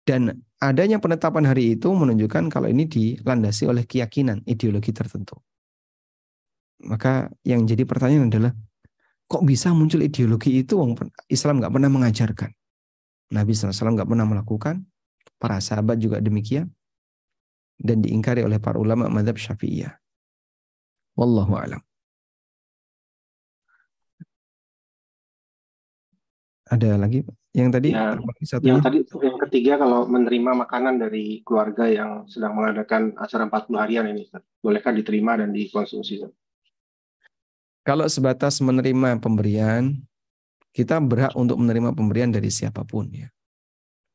Dan adanya penetapan hari itu menunjukkan kalau ini dilandasi oleh keyakinan, ideologi tertentu. Maka yang jadi pertanyaan adalah, kok bisa muncul ideologi itu? Islam nggak pernah mengajarkan. Nabi SAW nggak pernah melakukan. Para sahabat juga demikian. Dan diingkari oleh para ulama madhab syafi'iyah. Wallahu alam. Ada lagi Pak? Yang tadi ya, yang tadi yang ketiga kalau menerima makanan dari keluarga yang sedang mengadakan acara 40 harian ini, bolehkah diterima dan dikonsumsi? Kalau sebatas menerima pemberian, kita berhak untuk menerima pemberian dari siapa pun ya.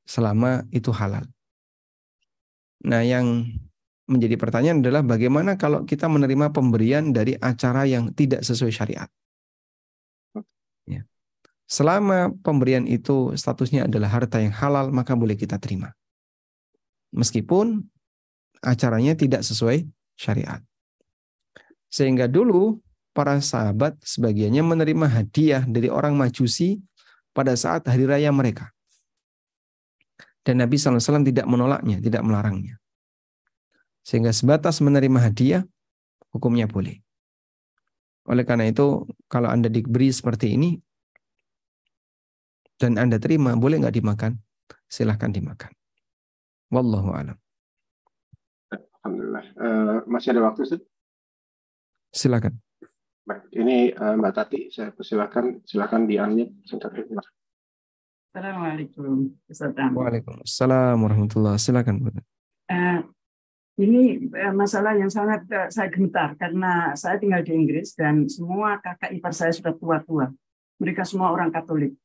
Selama itu halal. Nah, yang menjadi pertanyaan adalah bagaimana kalau kita menerima pemberian dari acara yang tidak sesuai syariat? Selama pemberian itu statusnya adalah harta yang halal, maka boleh kita terima. Meskipun acaranya tidak sesuai syariat. Sehingga dulu para sahabat sebagiannya menerima hadiah dari orang majusi pada saat hari raya mereka. Dan Nabi SAW tidak menolaknya, tidak melarangnya. Sehingga sebatas menerima hadiah, hukumnya boleh. Oleh karena itu, kalau Anda diberi seperti ini, dan Anda terima, boleh nggak dimakan? Silahkan dimakan. Wallahu a'lam. Alhamdulillah. Uh, masih ada waktu, Ustaz? Silakan. Baik, ini uh, Mbak Tati, saya persilakan, silakan di unmute Assalamualaikum, Ustaz Waalaikumsalam warahmatullahi Silakan, Bu. Uh, ini masalah yang sangat uh, saya gemetar karena saya tinggal di Inggris dan semua kakak ipar saya sudah tua-tua. Mereka semua orang Katolik.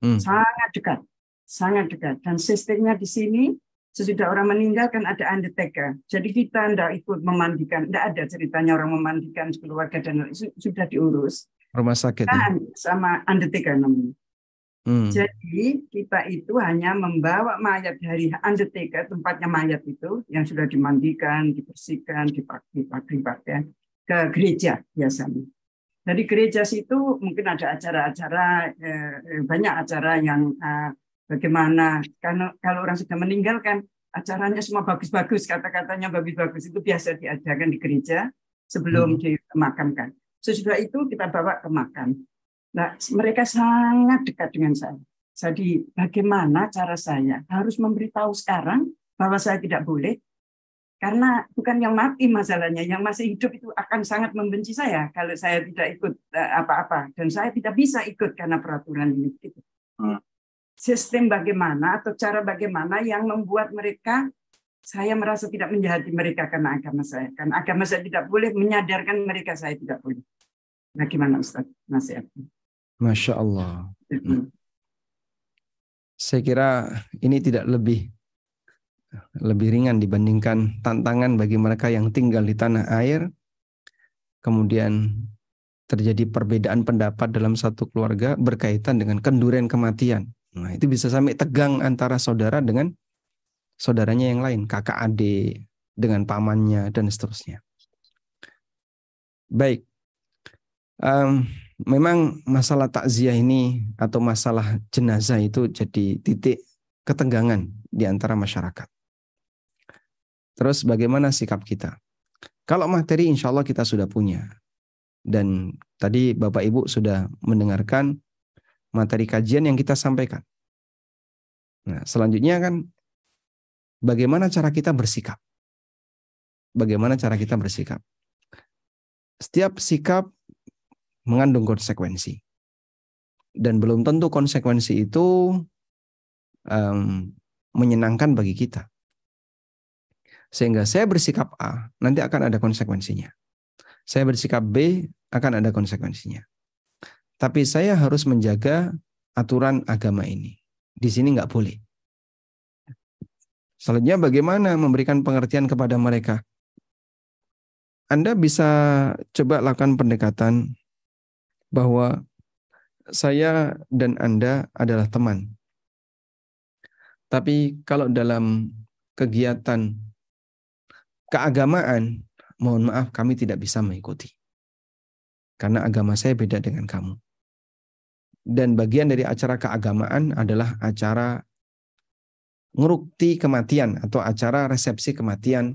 Hmm. Sangat dekat, sangat dekat. Dan sistemnya di sini sesudah orang meninggal kan ada undertaker. Jadi kita tidak ikut memandikan, tidak ada ceritanya orang memandikan keluarga dan sudah diurus. Rumah sakit. ya? sama undertaker namanya. Hmm. Jadi kita itu hanya membawa mayat dari undertaker tempatnya mayat itu yang sudah dimandikan, dibersihkan, dipakai, dipakai ke gereja biasanya. Dari gereja situ mungkin ada acara-acara eh, banyak acara yang eh, bagaimana karena kalau orang sudah meninggal kan acaranya semua bagus-bagus kata-katanya bagus-bagus itu biasa diadakan di gereja sebelum hmm. dimakamkan. Sesudah itu kita bawa ke makam. Nah mereka sangat dekat dengan saya. Jadi bagaimana cara saya? Harus memberitahu sekarang bahwa saya tidak boleh karena bukan yang mati masalahnya yang masih hidup itu akan sangat membenci saya kalau saya tidak ikut eh, apa-apa dan saya tidak bisa ikut karena peraturan ini gitu. Hmm sistem bagaimana atau cara bagaimana yang membuat mereka saya merasa tidak menjahati mereka karena agama saya. Karena agama saya tidak boleh menyadarkan mereka saya tidak boleh. Bagaimana Ustaz nasihatnya? Masya Allah. Saya kira ini tidak lebih lebih ringan dibandingkan tantangan bagi mereka yang tinggal di tanah air, kemudian terjadi perbedaan pendapat dalam satu keluarga berkaitan dengan kendurian kematian. Nah, itu bisa sampai tegang antara saudara dengan saudaranya yang lain, kakak adik, dengan pamannya, dan seterusnya. Baik, um, memang masalah takziah ini atau masalah jenazah itu jadi titik ketegangan di antara masyarakat. Terus bagaimana sikap kita? Kalau materi insya Allah kita sudah punya. Dan tadi Bapak Ibu sudah mendengarkan materi kajian yang kita sampaikan. Nah, selanjutnya kan bagaimana cara kita bersikap? Bagaimana cara kita bersikap? Setiap sikap mengandung konsekuensi. Dan belum tentu konsekuensi itu um, menyenangkan bagi kita. Sehingga saya bersikap A, nanti akan ada konsekuensinya. Saya bersikap B, akan ada konsekuensinya. Tapi saya harus menjaga aturan agama ini. Di sini nggak boleh. Selanjutnya bagaimana memberikan pengertian kepada mereka? Anda bisa coba lakukan pendekatan bahwa saya dan Anda adalah teman. Tapi kalau dalam kegiatan keagamaan, mohon maaf kami tidak bisa mengikuti. Karena agama saya beda dengan kamu dan bagian dari acara keagamaan adalah acara ngerukti kematian atau acara resepsi kematian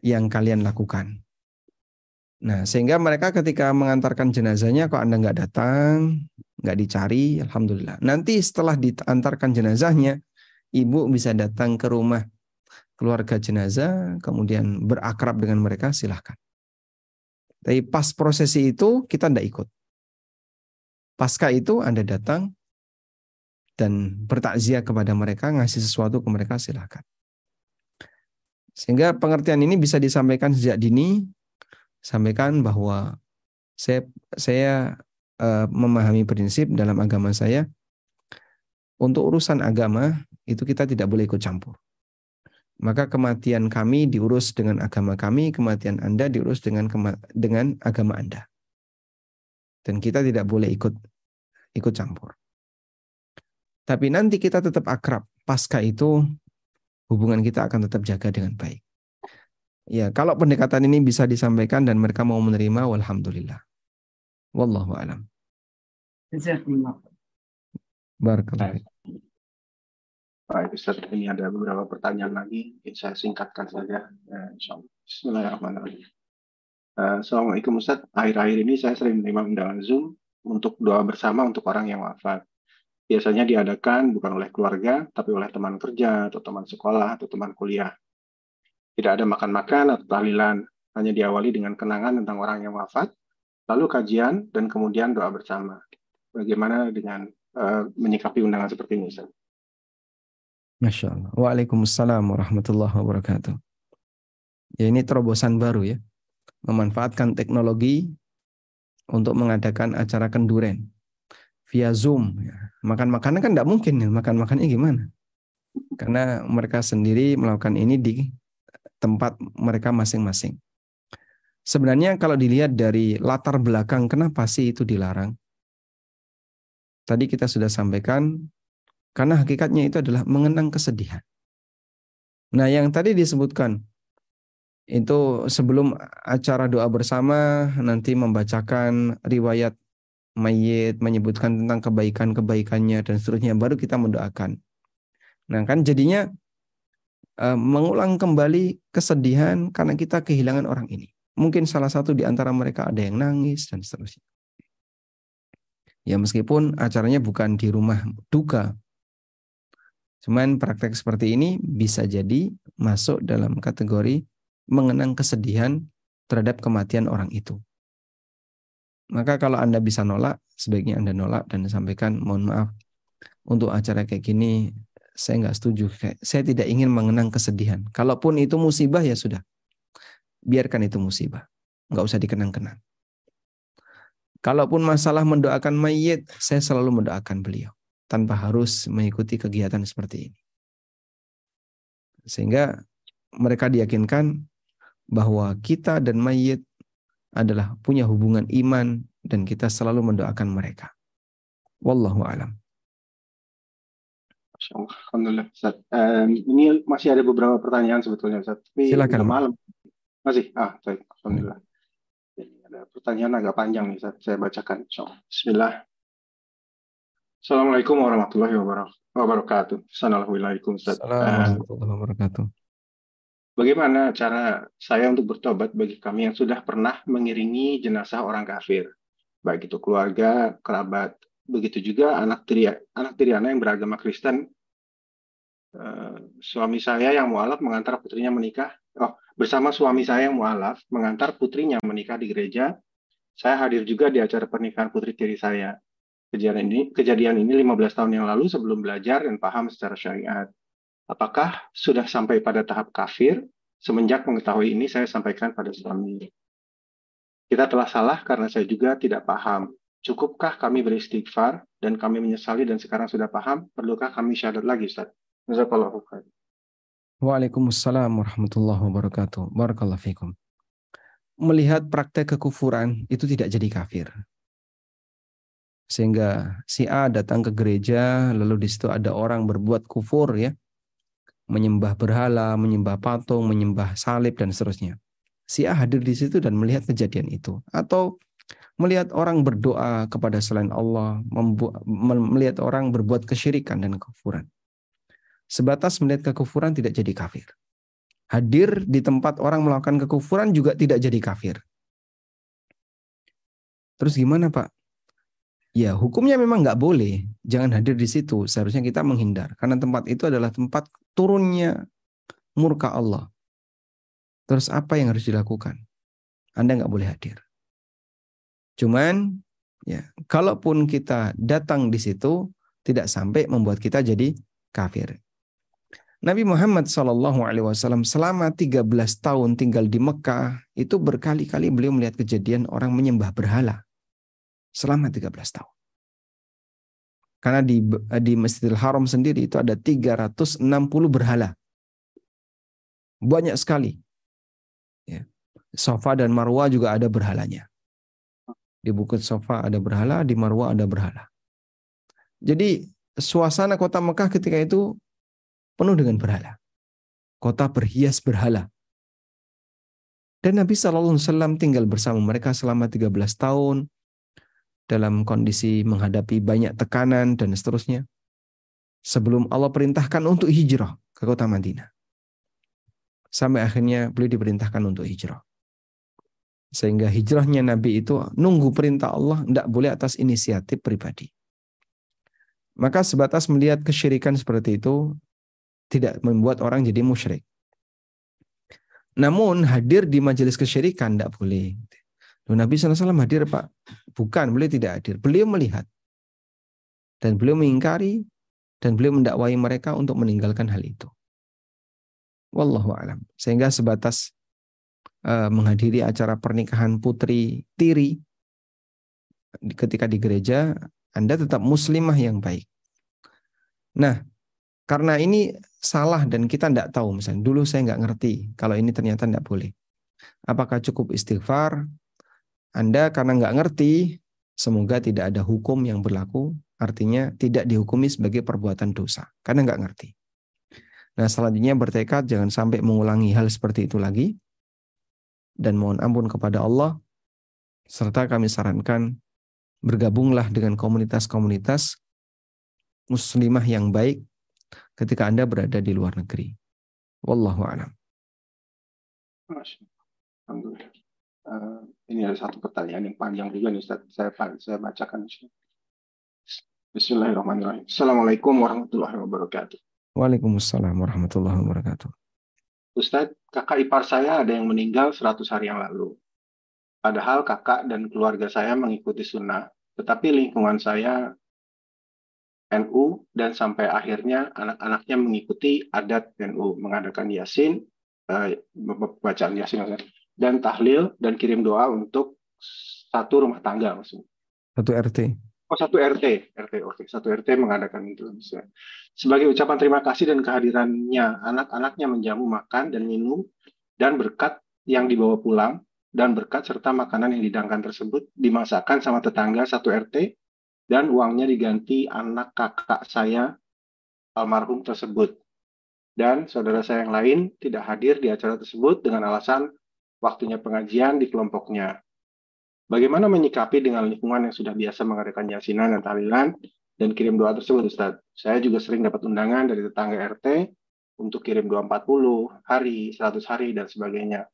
yang kalian lakukan. Nah, sehingga mereka ketika mengantarkan jenazahnya, kok Anda nggak datang, nggak dicari, Alhamdulillah. Nanti setelah diantarkan jenazahnya, ibu bisa datang ke rumah keluarga jenazah, kemudian berakrab dengan mereka, silahkan. Tapi pas prosesi itu, kita tidak ikut. Pasca itu Anda datang dan bertakziah kepada mereka, ngasih sesuatu ke mereka silahkan. Sehingga pengertian ini bisa disampaikan sejak dini, sampaikan bahwa saya saya uh, memahami prinsip dalam agama saya untuk urusan agama itu kita tidak boleh ikut campur. Maka kematian kami diurus dengan agama kami, kematian Anda diurus dengan dengan agama Anda dan kita tidak boleh ikut ikut campur. Tapi nanti kita tetap akrab. Pasca itu hubungan kita akan tetap jaga dengan baik. Ya, kalau pendekatan ini bisa disampaikan dan mereka mau menerima, walhamdulillah. Wallahu alam. Barakallah. Baik, Ustaz, ini ada beberapa pertanyaan lagi. Saya singkatkan saja. Ya, Bismillahirrahmanirrahim. Uh, Assalamualaikum Ustaz. Akhir-akhir ini saya sering menerima undangan Zoom untuk doa bersama untuk orang yang wafat. biasanya diadakan bukan oleh keluarga, tapi oleh teman kerja atau teman sekolah atau teman kuliah. Tidak ada makan-makan atau tahlilan, hanya diawali dengan kenangan tentang orang yang wafat, lalu kajian, dan kemudian doa bersama. Bagaimana dengan uh, menyikapi undangan seperti ini, Ustaz? Masya Allah. Waalaikumsalam warahmatullahi wabarakatuh. Ya ini terobosan baru ya. Memanfaatkan teknologi untuk mengadakan acara kenduren via Zoom. Ya. Makan-makanan kan tidak mungkin ya. Makan-makannya gimana? Karena mereka sendiri melakukan ini di tempat mereka masing-masing. Sebenarnya kalau dilihat dari latar belakang kenapa sih itu dilarang? Tadi kita sudah sampaikan karena hakikatnya itu adalah mengenang kesedihan. Nah, yang tadi disebutkan itu sebelum acara doa bersama nanti membacakan riwayat mayit, menyebutkan tentang kebaikan-kebaikannya dan seterusnya baru kita mendoakan. Nah, kan jadinya uh, mengulang kembali kesedihan karena kita kehilangan orang ini. Mungkin salah satu di antara mereka ada yang nangis dan seterusnya. Ya meskipun acaranya bukan di rumah duka, Cuman praktek seperti ini bisa jadi masuk dalam kategori mengenang kesedihan terhadap kematian orang itu. Maka kalau Anda bisa nolak, sebaiknya Anda nolak dan sampaikan, mohon maaf, untuk acara kayak gini, saya nggak setuju. Saya tidak ingin mengenang kesedihan. Kalaupun itu musibah, ya sudah. Biarkan itu musibah. Nggak usah dikenang-kenang. Kalaupun masalah mendoakan mayit, saya selalu mendoakan beliau tanpa harus mengikuti kegiatan seperti ini. Sehingga mereka diyakinkan bahwa kita dan mayit adalah punya hubungan iman dan kita selalu mendoakan mereka. Wallahu alam. Alhamdulillah, Ustaz. Um, ini masih ada beberapa pertanyaan sebetulnya, Ustaz. Tapi Silakan. malam. Masih? Ah, baik. Alhamdulillah. Ini ada pertanyaan agak panjang nih, Ustaz. Saya bacakan. Bismillah. Assalamualaikum warahmatullahi wabarakatuh. Assalamualaikum warahmatullahi wabarakatuh. Bagaimana cara saya untuk bertobat bagi kami yang sudah pernah mengiringi jenazah orang kafir, baik itu keluarga, kerabat, begitu juga anak tiri anak tiri anak yang beragama Kristen. Uh, suami saya yang mualaf mengantar putrinya menikah. Oh, bersama suami saya yang mualaf mengantar putrinya menikah di gereja. Saya hadir juga di acara pernikahan putri tiri saya Kejadian ini, kejadian ini 15 tahun yang lalu sebelum belajar dan paham secara syariat. Apakah sudah sampai pada tahap kafir? Semenjak mengetahui ini, saya sampaikan pada suami. Kita telah salah karena saya juga tidak paham. Cukupkah kami beristighfar dan kami menyesali dan sekarang sudah paham? Perlukah kami syahadat lagi, Ustaz? Waalaikumsalam warahmatullahi wabarakatuh. Barakallahu fikum. Melihat praktek kekufuran itu tidak jadi kafir. Sehingga si A datang ke gereja, lalu di situ ada orang berbuat kufur ya. Menyembah berhala, menyembah patung, menyembah salib dan seterusnya. Si A hadir di situ dan melihat kejadian itu. Atau melihat orang berdoa kepada selain Allah, melihat orang berbuat kesyirikan dan kekufuran. Sebatas melihat kekufuran tidak jadi kafir. Hadir di tempat orang melakukan kekufuran juga tidak jadi kafir. Terus gimana Pak? Ya, hukumnya memang nggak boleh. Jangan hadir di situ. Seharusnya kita menghindar. Karena tempat itu adalah tempat turunnya murka Allah. Terus apa yang harus dilakukan? Anda nggak boleh hadir. Cuman, ya, kalaupun kita datang di situ, tidak sampai membuat kita jadi kafir. Nabi Muhammad SAW selama 13 tahun tinggal di Mekah, itu berkali-kali beliau melihat kejadian orang menyembah berhala selama 13 tahun. Karena di di Masjidil Haram sendiri itu ada 360 berhala. Banyak sekali. Ya. Sofa dan Marwa juga ada berhalanya. Di Bukit Sofa ada berhala, di Marwa ada berhala. Jadi suasana kota Mekah ketika itu penuh dengan berhala. Kota berhias berhala. Dan Nabi Wasallam tinggal bersama mereka selama 13 tahun dalam kondisi menghadapi banyak tekanan dan seterusnya. Sebelum Allah perintahkan untuk hijrah ke kota Madinah. Sampai akhirnya beliau diperintahkan untuk hijrah. Sehingga hijrahnya Nabi itu nunggu perintah Allah, tidak boleh atas inisiatif pribadi. Maka sebatas melihat kesyirikan seperti itu tidak membuat orang jadi musyrik. Namun hadir di majelis kesyirikan tidak boleh. Loh, Nabi SAW hadir Pak? Bukan, beliau tidak hadir. Beliau melihat. Dan beliau mengingkari dan beliau mendakwai mereka untuk meninggalkan hal itu. Wallahu alam. Sehingga sebatas uh, menghadiri acara pernikahan putri tiri ketika di gereja, Anda tetap muslimah yang baik. Nah, karena ini salah dan kita tidak tahu, misalnya dulu saya nggak ngerti kalau ini ternyata tidak boleh. Apakah cukup istighfar? Anda karena nggak ngerti, semoga tidak ada hukum yang berlaku, artinya tidak dihukumi sebagai perbuatan dosa, karena nggak ngerti. Nah selanjutnya bertekad jangan sampai mengulangi hal seperti itu lagi, dan mohon ampun kepada Allah, serta kami sarankan bergabunglah dengan komunitas-komunitas muslimah yang baik ketika Anda berada di luar negeri. Wallahu a'lam. Alhamdulillah. Uh, ini ada satu pertanyaan yang panjang juga nih Ustaz. Saya, saya bacakan. Bismillahirrahmanirrahim. Assalamualaikum warahmatullahi wabarakatuh. Waalaikumsalam warahmatullahi wabarakatuh. Ustaz, kakak ipar saya ada yang meninggal 100 hari yang lalu. Padahal kakak dan keluarga saya mengikuti sunnah, tetapi lingkungan saya NU dan sampai akhirnya anak-anaknya mengikuti adat NU, mengadakan yasin, uh, bacaan yasin dan tahlil dan kirim doa untuk satu rumah tangga maksudnya. Satu RT. Oh satu RT, RT oke, okay. satu RT mengadakan itu. Sebagai ucapan terima kasih dan kehadirannya, anak-anaknya menjamu makan dan minum dan berkat yang dibawa pulang dan berkat serta makanan yang didangkan tersebut dimasakkan sama tetangga satu RT dan uangnya diganti anak kakak saya almarhum tersebut. Dan saudara saya yang lain tidak hadir di acara tersebut dengan alasan waktunya pengajian di kelompoknya. Bagaimana menyikapi dengan lingkungan yang sudah biasa mengadakan yasinan dan tahlilan dan kirim doa tersebut, Ustaz? Saya juga sering dapat undangan dari tetangga RT untuk kirim doa 40 hari, 100 hari, dan sebagainya.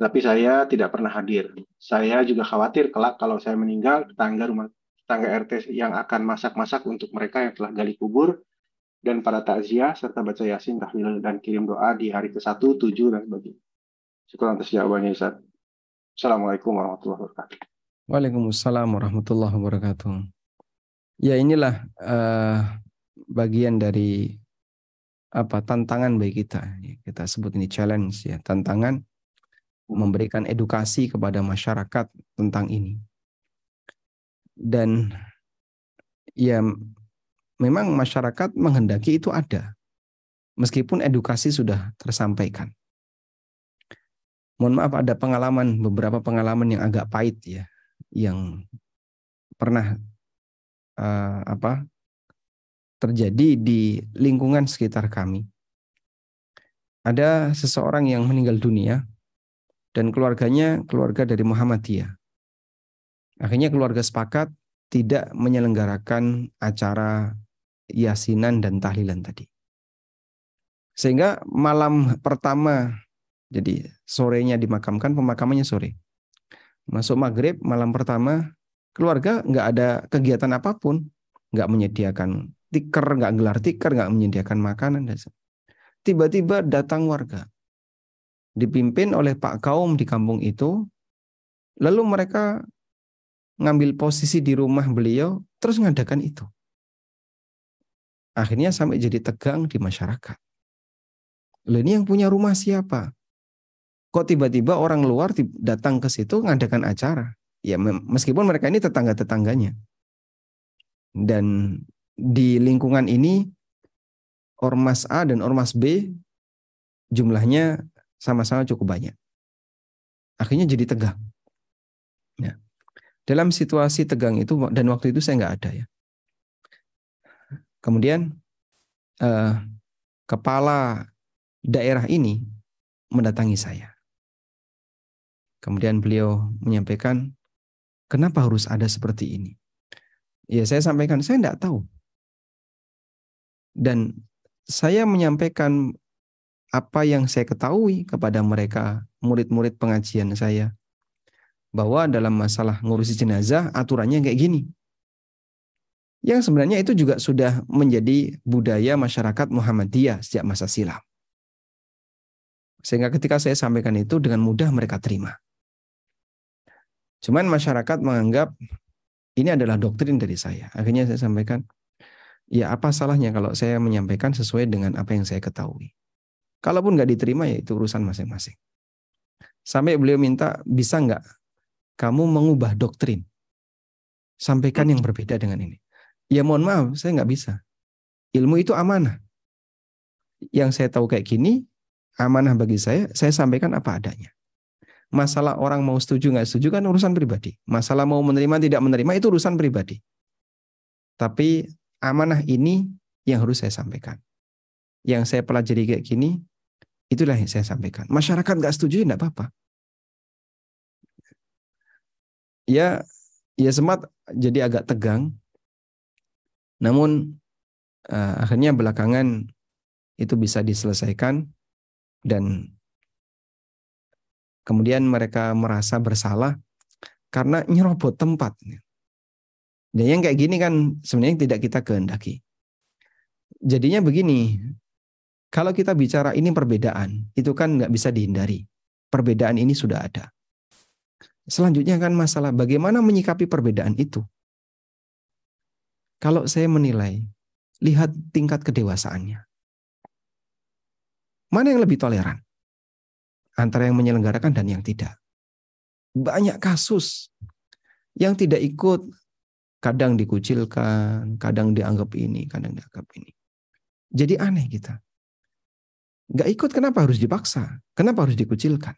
Tapi saya tidak pernah hadir. Saya juga khawatir kelak kalau saya meninggal, tetangga rumah tetangga RT yang akan masak-masak untuk mereka yang telah gali kubur dan para takziah serta baca yasin, tahlil dan kirim doa di hari ke-1, 7 dan sebagainya. Syukur atas jawabannya Ustaz. Assalamualaikum warahmatullahi wabarakatuh. Waalaikumsalam warahmatullahi wabarakatuh. Ya inilah uh, bagian dari apa tantangan bagi kita. Kita sebut ini challenge ya, tantangan memberikan edukasi kepada masyarakat tentang ini. Dan ya memang masyarakat menghendaki itu ada. Meskipun edukasi sudah tersampaikan. Mohon maaf ada pengalaman beberapa pengalaman yang agak pahit ya yang pernah uh, apa terjadi di lingkungan sekitar kami. Ada seseorang yang meninggal dunia dan keluarganya keluarga dari Muhammadiyah. Akhirnya keluarga sepakat tidak menyelenggarakan acara yasinan dan tahlilan tadi. Sehingga malam pertama, jadi sorenya dimakamkan, pemakamannya sore. Masuk maghrib, malam pertama, keluarga nggak ada kegiatan apa pun. Nggak menyediakan tikar, nggak gelar tikar, nggak menyediakan makanan. Tiba-tiba datang warga dipimpin oleh Pak Kaum di kampung itu. Lalu mereka ngambil posisi di rumah beliau, terus ngadakan itu. Akhirnya sampai jadi tegang di masyarakat. Lalu ini yang punya rumah siapa? Kok tiba-tiba orang luar datang ke situ ngadakan acara? Ya meskipun mereka ini tetangga-tetangganya. Dan di lingkungan ini Ormas A dan Ormas B jumlahnya sama-sama cukup banyak. Akhirnya jadi tegang. Ya. Dalam situasi tegang itu dan waktu itu saya nggak ada ya. Kemudian eh, kepala daerah ini mendatangi saya. Kemudian beliau menyampaikan, kenapa harus ada seperti ini? Ya saya sampaikan, saya tidak tahu. Dan saya menyampaikan apa yang saya ketahui kepada mereka murid-murid pengajian saya bahwa dalam masalah ngurusi jenazah aturannya kayak gini. Yang sebenarnya itu juga sudah menjadi budaya masyarakat Muhammadiyah sejak masa silam. Sehingga ketika saya sampaikan itu dengan mudah mereka terima. Cuman masyarakat menganggap ini adalah doktrin dari saya. Akhirnya saya sampaikan, ya apa salahnya kalau saya menyampaikan sesuai dengan apa yang saya ketahui. Kalaupun nggak diterima ya itu urusan masing-masing. Sampai beliau minta, bisa nggak kamu mengubah doktrin? Sampaikan yang berbeda dengan ini. Ya mohon maaf, saya nggak bisa. Ilmu itu amanah. Yang saya tahu kayak gini, amanah bagi saya, saya sampaikan apa adanya. Masalah orang mau setuju nggak setuju kan urusan pribadi. Masalah mau menerima tidak menerima itu urusan pribadi. Tapi amanah ini yang harus saya sampaikan. Yang saya pelajari kayak gini, itulah yang saya sampaikan. Masyarakat nggak setuju, enggak apa-apa. Ya, ya sempat jadi agak tegang. Namun uh, akhirnya belakangan itu bisa diselesaikan dan kemudian mereka merasa bersalah karena nyerobot tempat. Dan yang kayak gini kan sebenarnya tidak kita kehendaki. Jadinya begini, kalau kita bicara ini perbedaan, itu kan nggak bisa dihindari. Perbedaan ini sudah ada. Selanjutnya kan masalah bagaimana menyikapi perbedaan itu. Kalau saya menilai, lihat tingkat kedewasaannya. Mana yang lebih toleran? Antara yang menyelenggarakan dan yang tidak. Banyak kasus yang tidak ikut, kadang dikucilkan, kadang dianggap ini, kadang dianggap ini. Jadi aneh kita. Gak ikut kenapa harus dipaksa? Kenapa harus dikucilkan?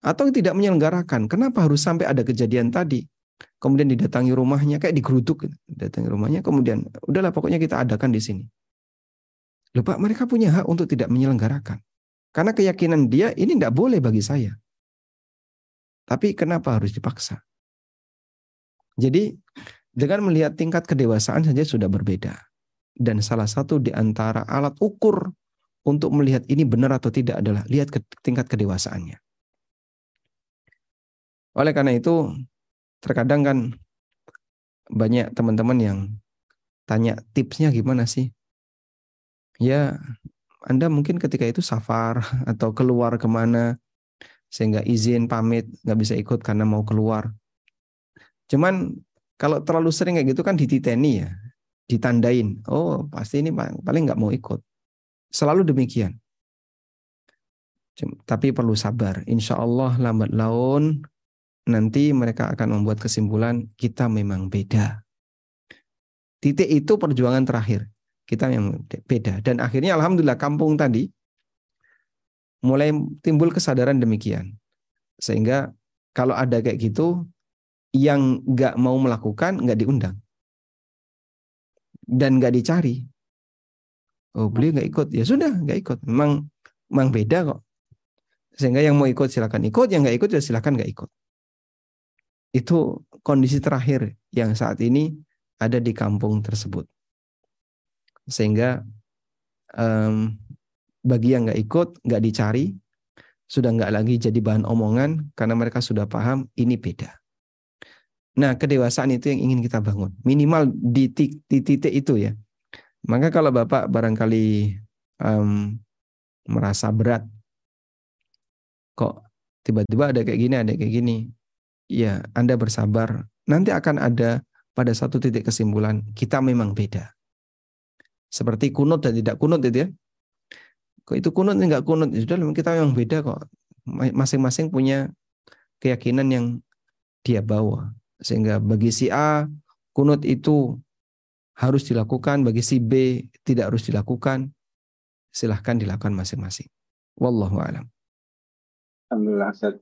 Atau tidak menyelenggarakan. Kenapa harus sampai ada kejadian tadi? Kemudian didatangi rumahnya, kayak digeruduk. Datangi rumahnya, kemudian udahlah pokoknya kita adakan di sini. Lupa mereka punya hak untuk tidak menyelenggarakan. Karena keyakinan dia ini tidak boleh bagi saya. Tapi kenapa harus dipaksa? Jadi dengan melihat tingkat kedewasaan saja sudah berbeda. Dan salah satu di antara alat ukur untuk melihat ini benar atau tidak adalah lihat ke tingkat kedewasaannya. Oleh karena itu, terkadang kan banyak teman-teman yang tanya tipsnya gimana sih? Ya, Anda mungkin ketika itu safar atau keluar ke mana sehingga izin pamit nggak bisa ikut karena mau keluar. Cuman kalau terlalu sering kayak gitu kan dititeni ya, ditandain. Oh pasti ini paling nggak mau ikut. Selalu demikian. Tapi perlu sabar. Insya Allah lambat laun nanti mereka akan membuat kesimpulan kita memang beda. Titik itu perjuangan terakhir. Kita memang beda. Dan akhirnya Alhamdulillah kampung tadi mulai timbul kesadaran demikian. Sehingga kalau ada kayak gitu, yang nggak mau melakukan nggak diundang. Dan nggak dicari. Oh beliau nggak ikut. Ya sudah nggak ikut. Memang, memang beda kok. Sehingga yang mau ikut silakan ikut, yang nggak ikut ya silakan nggak ikut. Itu kondisi terakhir yang saat ini ada di kampung tersebut. Sehingga um, bagi yang nggak ikut, nggak dicari, sudah nggak lagi jadi bahan omongan karena mereka sudah paham ini beda. Nah, kedewasaan itu yang ingin kita bangun. Minimal di titik, itu ya. Maka kalau Bapak barangkali um, merasa berat, kok tiba-tiba ada kayak gini, ada kayak gini ya Anda bersabar. Nanti akan ada pada satu titik kesimpulan kita memang beda. Seperti kunut dan tidak kunut itu ya. Kok itu kunut enggak kunut? Ya sudah kita memang beda kok. Masing-masing punya keyakinan yang dia bawa. Sehingga bagi si A kunut itu harus dilakukan, bagi si B tidak harus dilakukan. Silahkan dilakukan masing-masing. Wallahu a'lam. Alhamdulillah,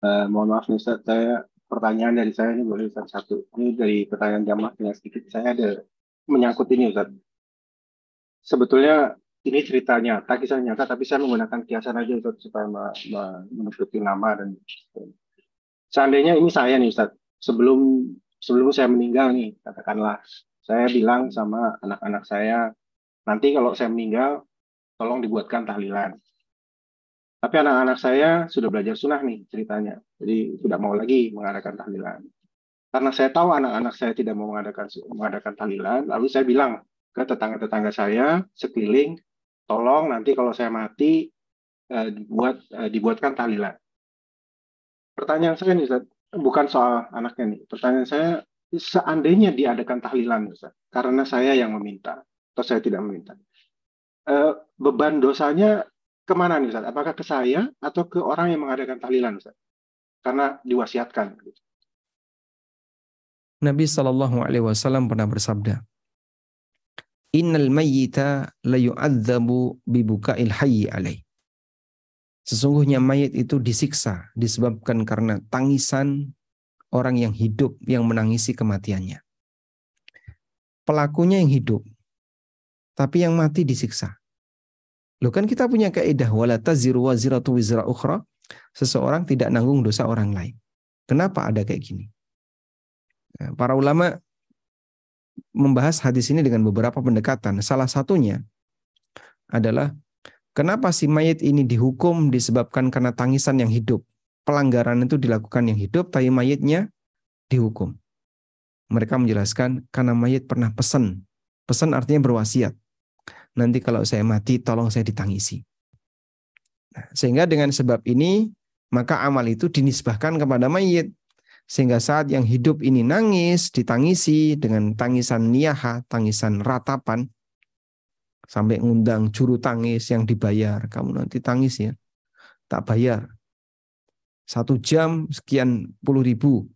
Uh, mohon maaf nih Ustaz, saya pertanyaan dari saya ini boleh Ustaz satu. Ini dari pertanyaan jamaah yang sedikit. Saya ada menyangkut ini Ustaz. Sebetulnya ini cerita nyata, kisah nyata, tapi saya menggunakan kiasan aja Ustaz supaya menutupi nama dan seandainya ini saya nih Ustaz, sebelum sebelum saya meninggal nih, katakanlah saya bilang sama anak-anak saya, nanti kalau saya meninggal, tolong dibuatkan tahlilan. Tapi anak-anak saya sudah belajar sunnah nih ceritanya. Jadi tidak mau lagi mengadakan tahlilan. Karena saya tahu anak-anak saya tidak mau mengadakan mengadakan tahlilan, lalu saya bilang ke tetangga-tetangga saya sekeliling, tolong nanti kalau saya mati uh, dibuat uh, dibuatkan tahlilan. Pertanyaan saya nih, Ustaz, bukan soal anaknya nih. Pertanyaan saya, seandainya diadakan tahlilan, Ustaz, karena saya yang meminta atau saya tidak meminta, uh, beban dosanya ke mana nih Ustaz? Apakah ke saya atau ke orang yang mengadakan tahlilan Ustaz? Karena diwasiatkan. Nabi Shallallahu Alaihi Wasallam pernah bersabda, Innal mayyita la yu'adzabu bibuka'il hayyi alaih. Sesungguhnya mayat itu disiksa disebabkan karena tangisan orang yang hidup yang menangisi kematiannya. Pelakunya yang hidup, tapi yang mati disiksa. Loh kan kita punya kaidah wala taziru waziratu wizra ukhra. Seseorang tidak nanggung dosa orang lain. Kenapa ada kayak gini? Ya, para ulama membahas hadis ini dengan beberapa pendekatan. Salah satunya adalah kenapa si mayat ini dihukum disebabkan karena tangisan yang hidup. Pelanggaran itu dilakukan yang hidup, tapi mayatnya dihukum. Mereka menjelaskan karena mayat pernah pesan. Pesan artinya berwasiat. Nanti kalau saya mati, tolong saya ditangisi. Nah, sehingga dengan sebab ini, maka amal itu dinisbahkan kepada mayat. Sehingga saat yang hidup ini nangis, ditangisi dengan tangisan niyaha, tangisan ratapan, sampai ngundang juru tangis yang dibayar. Kamu nanti tangis ya, tak bayar. Satu jam sekian puluh ribu.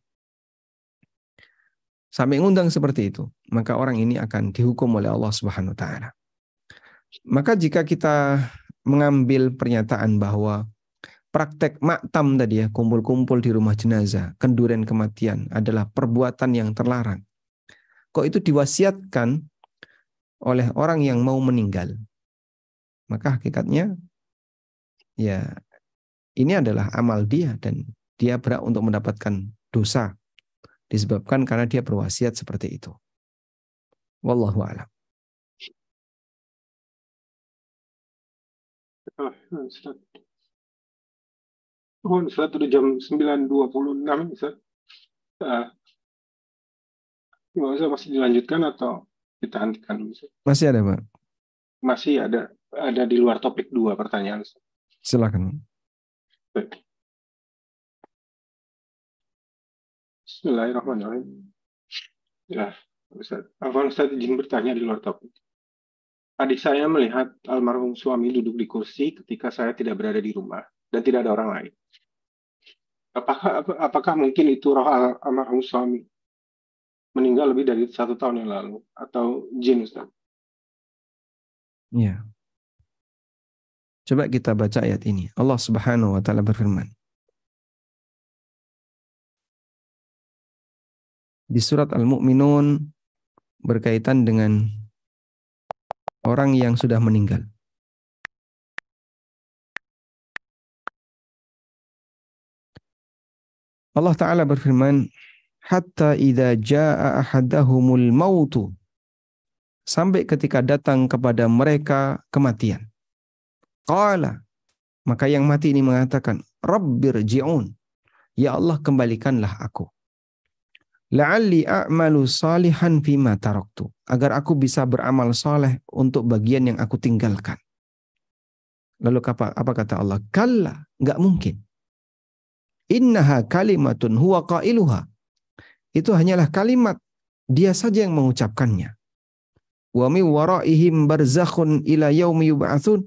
Sampai ngundang seperti itu. Maka orang ini akan dihukum oleh Allah Subhanahu wa taala. Maka jika kita mengambil pernyataan bahwa praktek maktam tadi ya, kumpul-kumpul di rumah jenazah, kenduren kematian adalah perbuatan yang terlarang. Kok itu diwasiatkan oleh orang yang mau meninggal? Maka hakikatnya ya ini adalah amal dia dan dia berhak untuk mendapatkan dosa disebabkan karena dia berwasiat seperti itu. Wallahu a'lam. Oh, Oh, Ustaz, udah jam 9.26, Ustaz. Uh, usah masih dilanjutkan atau kita hentikan dulu? Masih ada, Pak? Masih ada. Ada di luar topik dua pertanyaan. Silakan. Baik. Bismillahirrahmanirrahim. Ya, Ustaz. Afwan Ustaz izin bertanya di luar topik. Adik saya melihat almarhum suami duduk di kursi ketika saya tidak berada di rumah dan tidak ada orang lain. Apakah apakah mungkin itu roh almarhum suami meninggal lebih dari satu tahun yang lalu atau jin Ustaz? Ya. Coba kita baca ayat ini. Allah Subhanahu wa taala berfirman. Di surat Al-Mu'minun berkaitan dengan orang yang sudah meninggal. Allah Ta'ala berfirman, Hatta idha ja'a ahadahumul mautu. Sampai ketika datang kepada mereka kematian. Qala. Maka yang mati ini mengatakan, Rabbir ji'un. Ya Allah kembalikanlah aku. La'alli a'malu salihan fima taraktu. Agar aku bisa beramal saleh untuk bagian yang aku tinggalkan. Lalu apa, apa kata Allah? Kalla, nggak mungkin. Innaha kalimatun huwa qailuha. Itu hanyalah kalimat dia saja yang mengucapkannya. Wa mi waraihim barzakhun ila yaumi yub'atsun.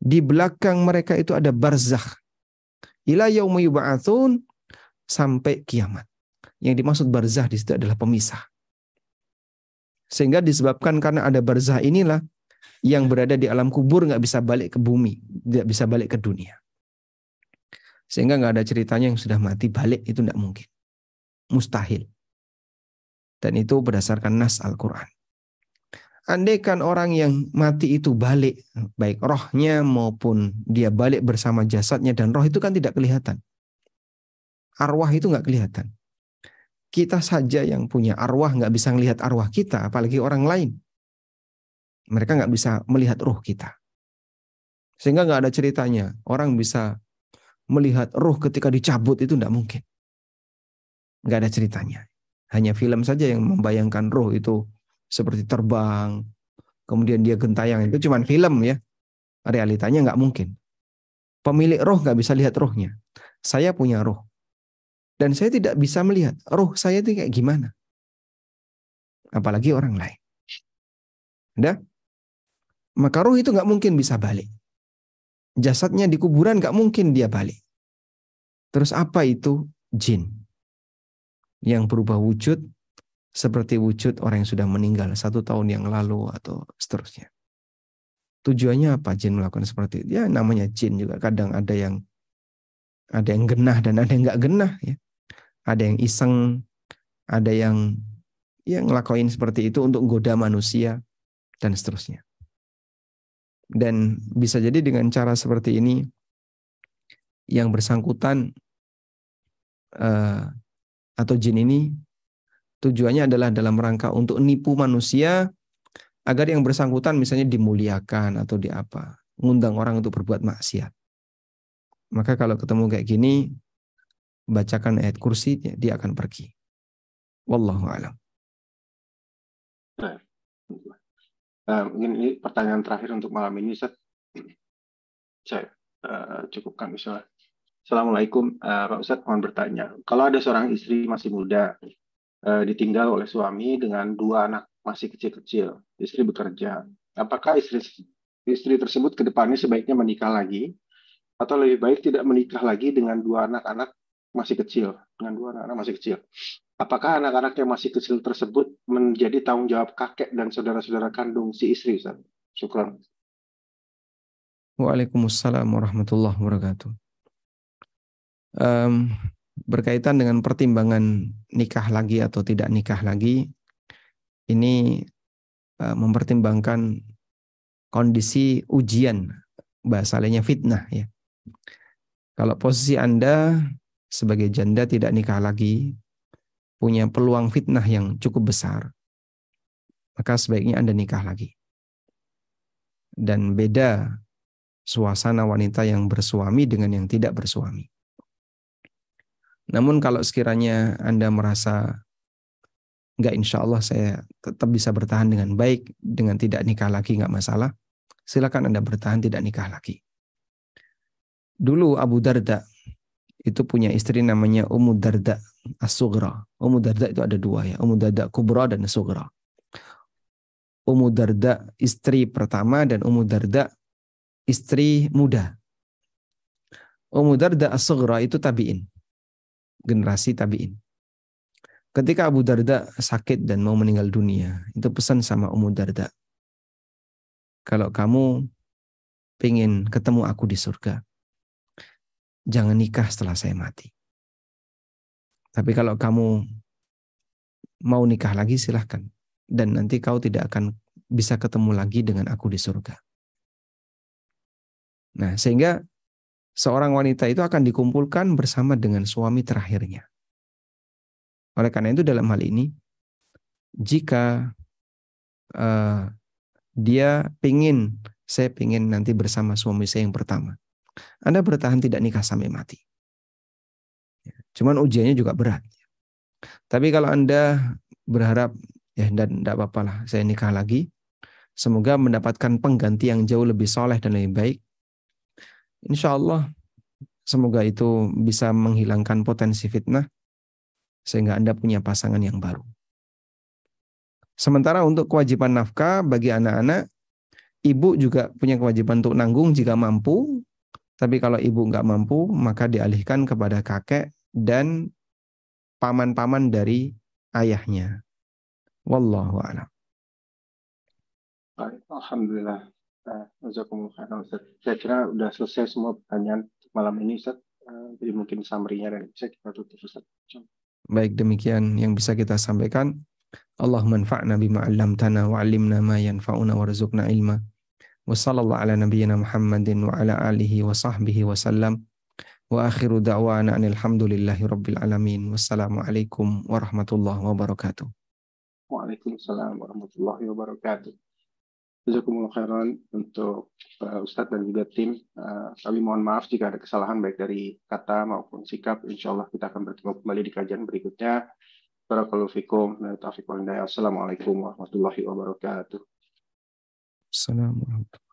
Di belakang mereka itu ada barzakh. Ila yaumi yub'atsun sampai kiamat. Yang dimaksud barzah di situ adalah pemisah. Sehingga disebabkan karena ada barzah inilah yang berada di alam kubur nggak bisa balik ke bumi, tidak bisa balik ke dunia. Sehingga nggak ada ceritanya yang sudah mati balik itu tidak mungkin. Mustahil. Dan itu berdasarkan nas Al-Quran. Andaikan orang yang mati itu balik, baik rohnya maupun dia balik bersama jasadnya dan roh itu kan tidak kelihatan. Arwah itu nggak kelihatan. Kita saja yang punya arwah nggak bisa melihat arwah kita, apalagi orang lain. Mereka nggak bisa melihat roh kita. Sehingga nggak ada ceritanya. Orang bisa melihat roh ketika dicabut itu tidak mungkin. Nggak ada ceritanya. Hanya film saja yang membayangkan roh itu seperti terbang, kemudian dia gentayang itu cuma film ya. Realitanya nggak mungkin. Pemilik roh nggak bisa lihat rohnya. Saya punya roh. Dan saya tidak bisa melihat roh saya itu kayak gimana. Apalagi orang lain. Udah? Maka roh itu nggak mungkin bisa balik. Jasadnya di kuburan nggak mungkin dia balik. Terus apa itu jin? Yang berubah wujud seperti wujud orang yang sudah meninggal satu tahun yang lalu atau seterusnya. Tujuannya apa jin melakukan seperti itu? Ya namanya jin juga kadang ada yang ada yang genah dan ada yang nggak genah ya. Ada yang iseng, ada yang yang ngelakuin seperti itu untuk goda manusia dan seterusnya. Dan bisa jadi dengan cara seperti ini yang bersangkutan uh, atau jin ini tujuannya adalah dalam rangka untuk nipu manusia agar yang bersangkutan misalnya dimuliakan atau di apa, ngundang orang untuk berbuat maksiat. Maka kalau ketemu kayak gini, bacakan ayat kursi, dia akan pergi. Wallahu a'lam. Uh, mungkin ini pertanyaan terakhir untuk malam ini, Ustaz. Saya uh, cukupkan misalnya. Assalamualaikum, uh, Pak Ustadz mohon bertanya. Kalau ada seorang istri masih muda, uh, ditinggal oleh suami dengan dua anak masih kecil-kecil, istri bekerja, apakah istri istri tersebut ke depannya sebaiknya menikah lagi, atau lebih baik tidak menikah lagi dengan dua anak-anak masih kecil, dengan dua anak-anak masih kecil? Apakah anak-anak yang masih kecil tersebut menjadi tanggung jawab kakek dan saudara-saudara kandung si istri? Ustaz? Syukran. Waalaikumsalam warahmatullahi wabarakatuh. Um, berkaitan dengan pertimbangan nikah lagi atau tidak nikah lagi, ini uh, mempertimbangkan kondisi ujian, bahasa lainnya fitnah ya. Kalau posisi Anda sebagai janda tidak nikah lagi, punya peluang fitnah yang cukup besar, maka sebaiknya Anda nikah lagi. Dan beda suasana wanita yang bersuami dengan yang tidak bersuami. Namun kalau sekiranya Anda merasa enggak insya Allah saya tetap bisa bertahan dengan baik, dengan tidak nikah lagi enggak masalah, silakan Anda bertahan tidak nikah lagi. Dulu Abu Darda itu punya istri namanya Ummu Darda As-Sughra. Ummu Darda itu ada dua ya, Ummu Darda Kubra dan Sughra. Ummu Darda istri pertama dan Ummu Darda istri muda. Ummu Darda As-Sughra itu tabi'in. Generasi tabi'in. Ketika Abu Darda sakit dan mau meninggal dunia, itu pesan sama Ummu Darda. Kalau kamu pengen ketemu aku di surga, jangan nikah setelah saya mati. Tapi kalau kamu mau nikah lagi silahkan. Dan nanti kau tidak akan bisa ketemu lagi dengan aku di surga. Nah, sehingga seorang wanita itu akan dikumpulkan bersama dengan suami terakhirnya. Oleh karena itu dalam hal ini, jika uh, dia pingin, saya pingin nanti bersama suami saya yang pertama. Anda bertahan tidak nikah sampai mati. Cuman ujiannya juga berat. Tapi kalau Anda berharap ya dan tidak apa-apa lah saya nikah lagi, semoga mendapatkan pengganti yang jauh lebih soleh dan lebih baik. Insya Allah semoga itu bisa menghilangkan potensi fitnah sehingga Anda punya pasangan yang baru. Sementara untuk kewajiban nafkah bagi anak-anak, ibu juga punya kewajiban untuk nanggung jika mampu tapi kalau ibu nggak mampu, maka dialihkan kepada kakek dan paman-paman dari ayahnya. Wallahu a'lam. Alhamdulillah. Eh, Saya kira sudah selesai semua pertanyaan malam ini Ustaz. Eh, jadi mungkin summary-nya dan bisa kita tutup Ustaz. Baik demikian yang bisa kita sampaikan. Allahumma anfa'na bima'allamtana wa'allimna ma yanfa'una warzuqna ilma. Wassallallahu ala nabiyyina Muhammadin wa ala alihi wa sahbihi wa sallam. Wa akhiru da'wana alhamdulillahi rabbil alamin. Wassalamualaikum warahmatullahi wabarakatuh. Waalaikumsalam warahmatullahi wabarakatuh. Jazakumullah khairan untuk uh, Ustadz dan juga tim. Uh, kami mohon maaf jika ada kesalahan baik dari kata maupun sikap. Insya Allah kita akan bertemu kembali di kajian berikutnya. Barakalufikum. Assalamualaikum warahmatullahi wabarakatuh. Assalamualaikum